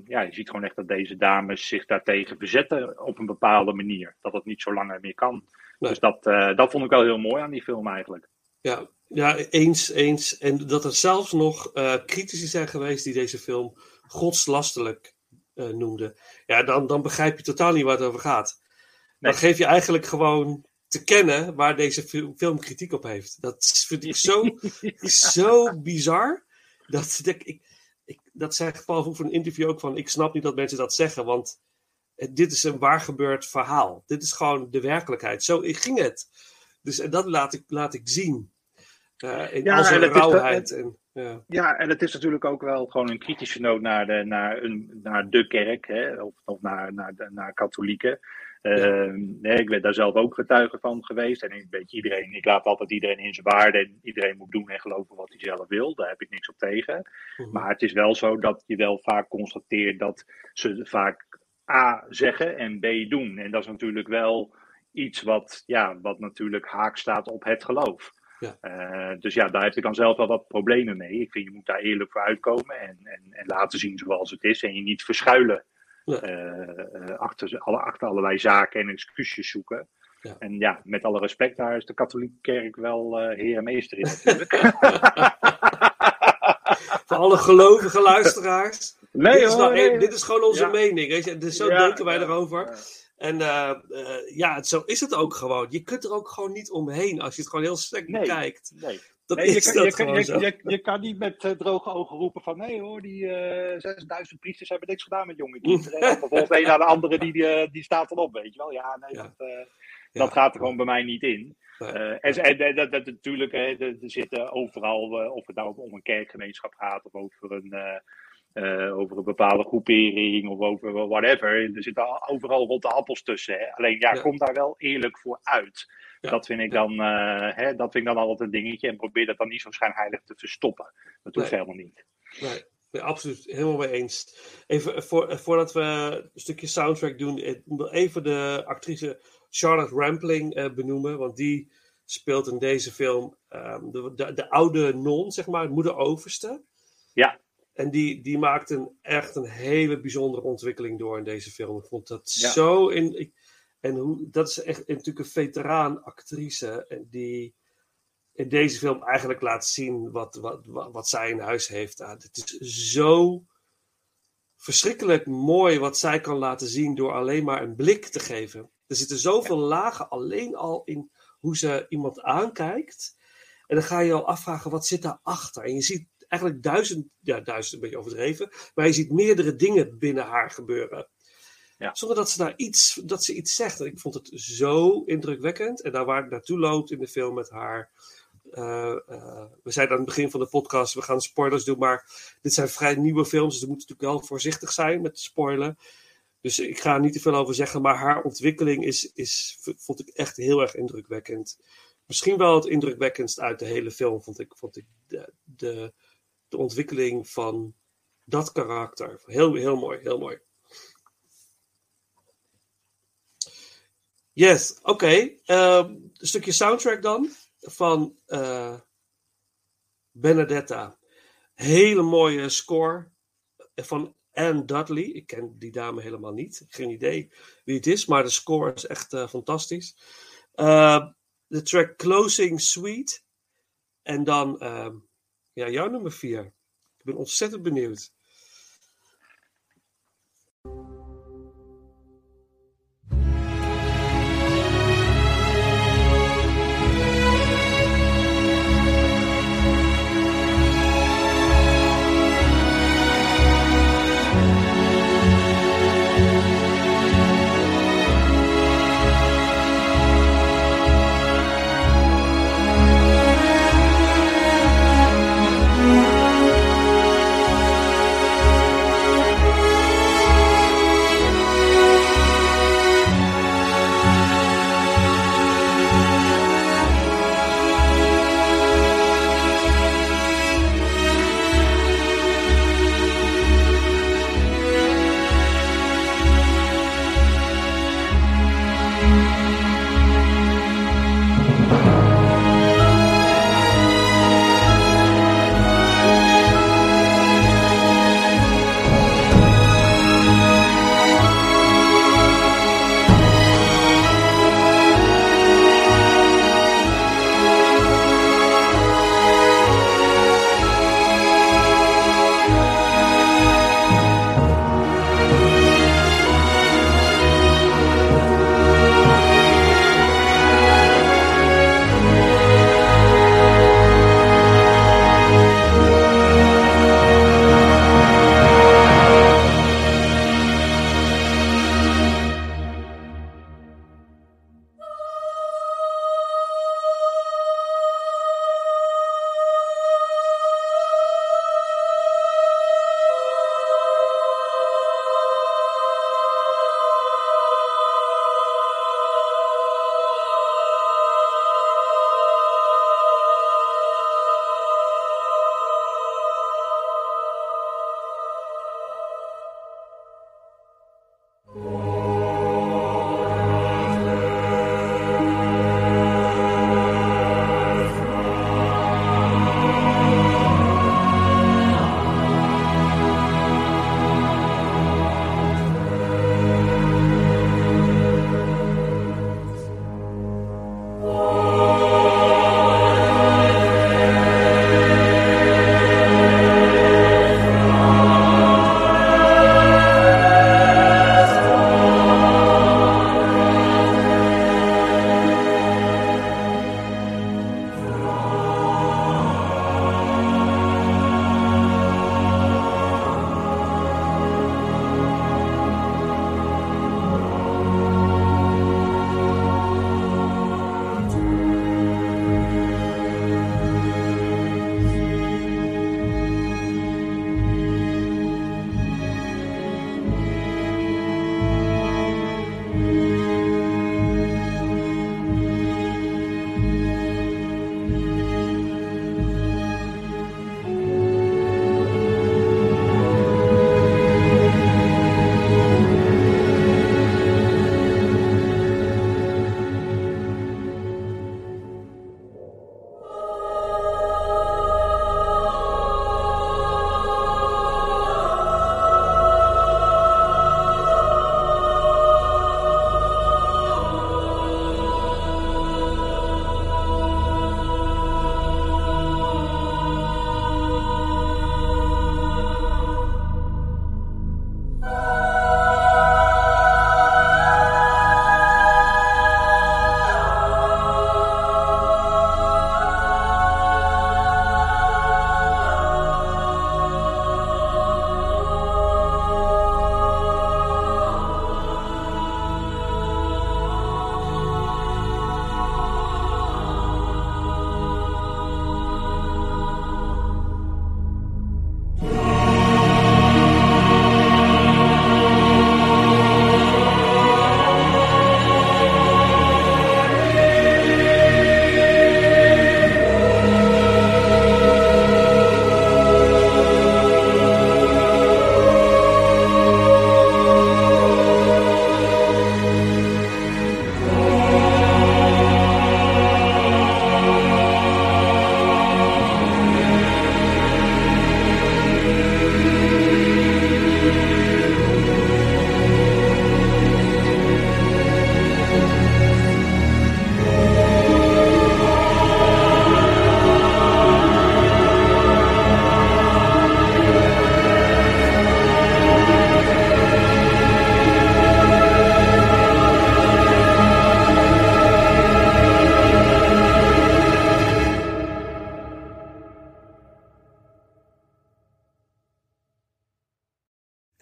ja, je ziet gewoon echt dat deze dames zich daartegen verzetten op een bepaalde manier. Dat het niet zo langer meer kan. Nee. Dus dat, dat vond ik wel heel mooi aan die film eigenlijk. Ja, ja, eens, eens. En dat er zelfs nog critici zijn geweest die deze film godslastelijk eh, noemden. Ja, dan, dan begrijp je totaal niet waar het over gaat. Dan Nee. geef je eigenlijk gewoon te kennen waar deze fil- film kritiek op heeft. Dat vind ik zo, is zo bizar. Dat, dat, ik, ik, dat zei Paul in een interview ook van... Ik snap niet dat mensen dat zeggen, want eh, dit is een waar gebeurd verhaal. Dit is gewoon de werkelijkheid. Zo ging het. Dus en dat laat ik, laat ik zien. Eh in Ja, al zijn het rauwheid. En, ja. Ja, en het is natuurlijk ook wel gewoon een kritische noot naar de, naar een, naar de kerk, hè, of, of naar, naar, de, naar katholieken. Ehm, nee, ik ben daar zelf ook getuige van geweest. En ik, weet iedereen, ik laat altijd iedereen in zijn waarde. En iedereen moet doen en geloven wat hij zelf wil. Daar heb ik niks op tegen. Mhm. Maar het is wel zo dat je wel vaak constateert dat ze vaak A zeggen en B doen. En dat is natuurlijk wel iets wat, ja, wat natuurlijk haak staat op het geloof. Ja. Eh, dus ja, daar heb ik dan zelf wel wat problemen mee. Ik vind je moet daar eerlijk voor uitkomen en, en, en laten zien zoals het is. En je niet verschuilen Ja. eh, achter, alle, achter allerlei zaken en excuses zoeken. Ja. En ja, met alle respect, daar is de katholieke kerk wel heer en meester in natuurlijk. Voor alle gelovige luisteraars. nee dit, is hoor, nou, nee. eh, dit is gewoon onze Ja. mening. Weet je? Dus zo denken wij ja, erover. En eh, eh, ja, het- zo is het ook gewoon. Je kunt er ook gewoon niet omheen als je het gewoon heel sterk Nee. bekijkt. Nee. Dat Nee, je, kan, dat je, kan, gewoon je, zo. je, je kan niet met eh, droge ogen roepen van nee hoor, die eh 6000 priesters hebben niks gedaan met jonge kinderen. En vervolgens een naar de andere die, die staat erop, weet je wel. Ja, nee, Ja. Dat, Ja. dat gaat er gewoon bij mij niet in. En en, en dat, dat, natuurlijk, hè, er, zitten overal, of het nou om een kerkgemeenschap gaat of over een, eh, over een bepaalde groepering of over whatever. Er zitten al- overal rotte appels tussen. Hè. Alleen ja, Ja. kom daar wel eerlijk voor uit. Ja. Dat, vind ik dan, eh, hè, dat vind ik dan altijd een dingetje. En probeer dat dan niet zo schijnheilig te verstoppen. Dat hoeft Nee. helemaal niet. Nee, absoluut. Helemaal mee eens. Even voor, voordat we een stukje soundtrack doen, ik wil even de actrice Charlotte Rampling eh, benoemen. Want die speelt in deze film ehm, de, de, de oude non, zeg maar, moeder overste. Ja. En die, die maakt een, echt een hele bijzondere ontwikkeling door in deze film. Ik vond dat Ja. zo in. ik- en hoe, dat is echt natuurlijk een veteraan actrice. En die in deze film eigenlijk laat zien wat, wat, wat, wat zij in huis heeft. Ah, het is zo verschrikkelijk mooi wat zij kan laten zien door alleen maar een blik te geven. Er zitten zoveel lagen alleen al in hoe ze iemand aankijkt. En dan ga je al afvragen, wat zit daarachter? En je ziet eigenlijk duizend, ja, duizend een beetje overdreven, maar je ziet meerdere dingen binnen haar gebeuren. Ja. Zonder dat ze, daar iets, dat ze iets zegt. En ik vond het zo indrukwekkend. En daar waar het naartoe loopt in de film met haar. eh, eh, we zeiden aan het begin van de podcast, we gaan spoilers doen, maar dit zijn vrij nieuwe films, dus we moeten natuurlijk wel voorzichtig zijn met spoilen. Dus ik ga er niet te veel over zeggen, maar haar ontwikkeling is, is, vond ik echt heel erg indrukwekkend. Misschien wel het indrukwekkendst uit de hele film, vond ik, vond ik de, de, de ontwikkeling van dat karakter. Heel, heel mooi, heel mooi. Yes, oké. Ehm, een stukje soundtrack dan van eh, Benedetta. Hele mooie score van Anne Dudley. Ik ken die dame helemaal niet. Geen idee wie het is, maar de score is echt eh, fantastisch. Eh, de track Closing Suite. En dan ehm, ja, jouw nummer vier. Ik ben ontzettend benieuwd.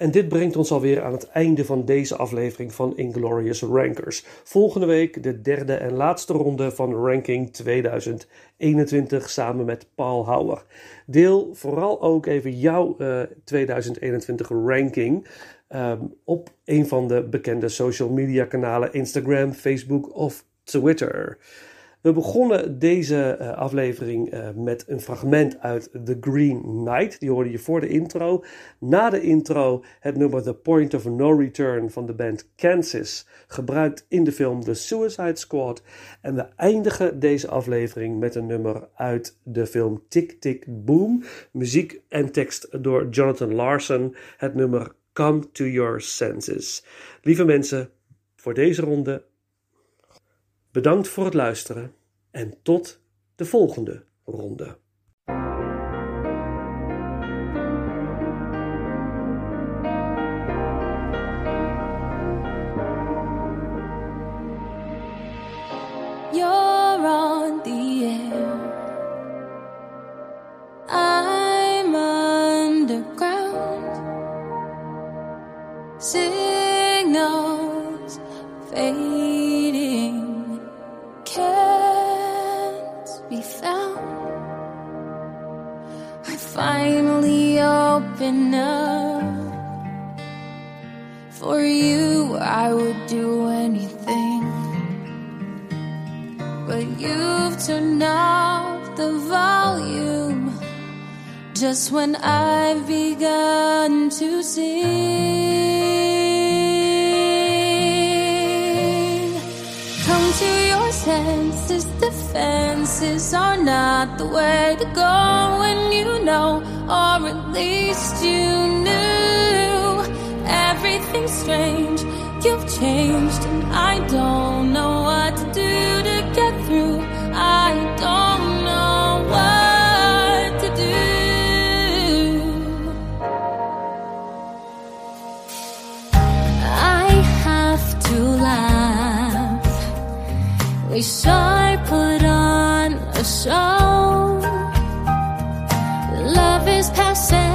En dit brengt ons alweer aan het einde van deze aflevering van Inglorious Rankers. Volgende week de derde en laatste ronde van Ranking 2021 samen met Paul Houwer. Deel vooral ook even jouw eh, 2021 ranking ehm, op een van de bekende social media kanalen Instagram, Facebook of Twitter. We begonnen deze eh, aflevering eh, met een fragment uit The Green Knight. Die hoorde je voor de intro. Na de intro het nummer The Point of No Return van de band Kansas, gebruikt in de film The Suicide Squad. En we eindigen deze aflevering met een nummer uit de film Tick Tick Boom. Muziek en tekst door Jonathan Larson. Het nummer Come to Your Senses. Lieve mensen, voor deze ronde Bedankt voor het luisteren en tot de volgende ronde. Up. For you, I would do anything. But you've turned off the volume just when I've begun to sing. Come to your senses, defenses are not the way to go when you know, or at least you knew everything's strange. You've changed, and I don't know what to do to get through. I don't know what to do. I have to laugh. Wish I put on a show passing.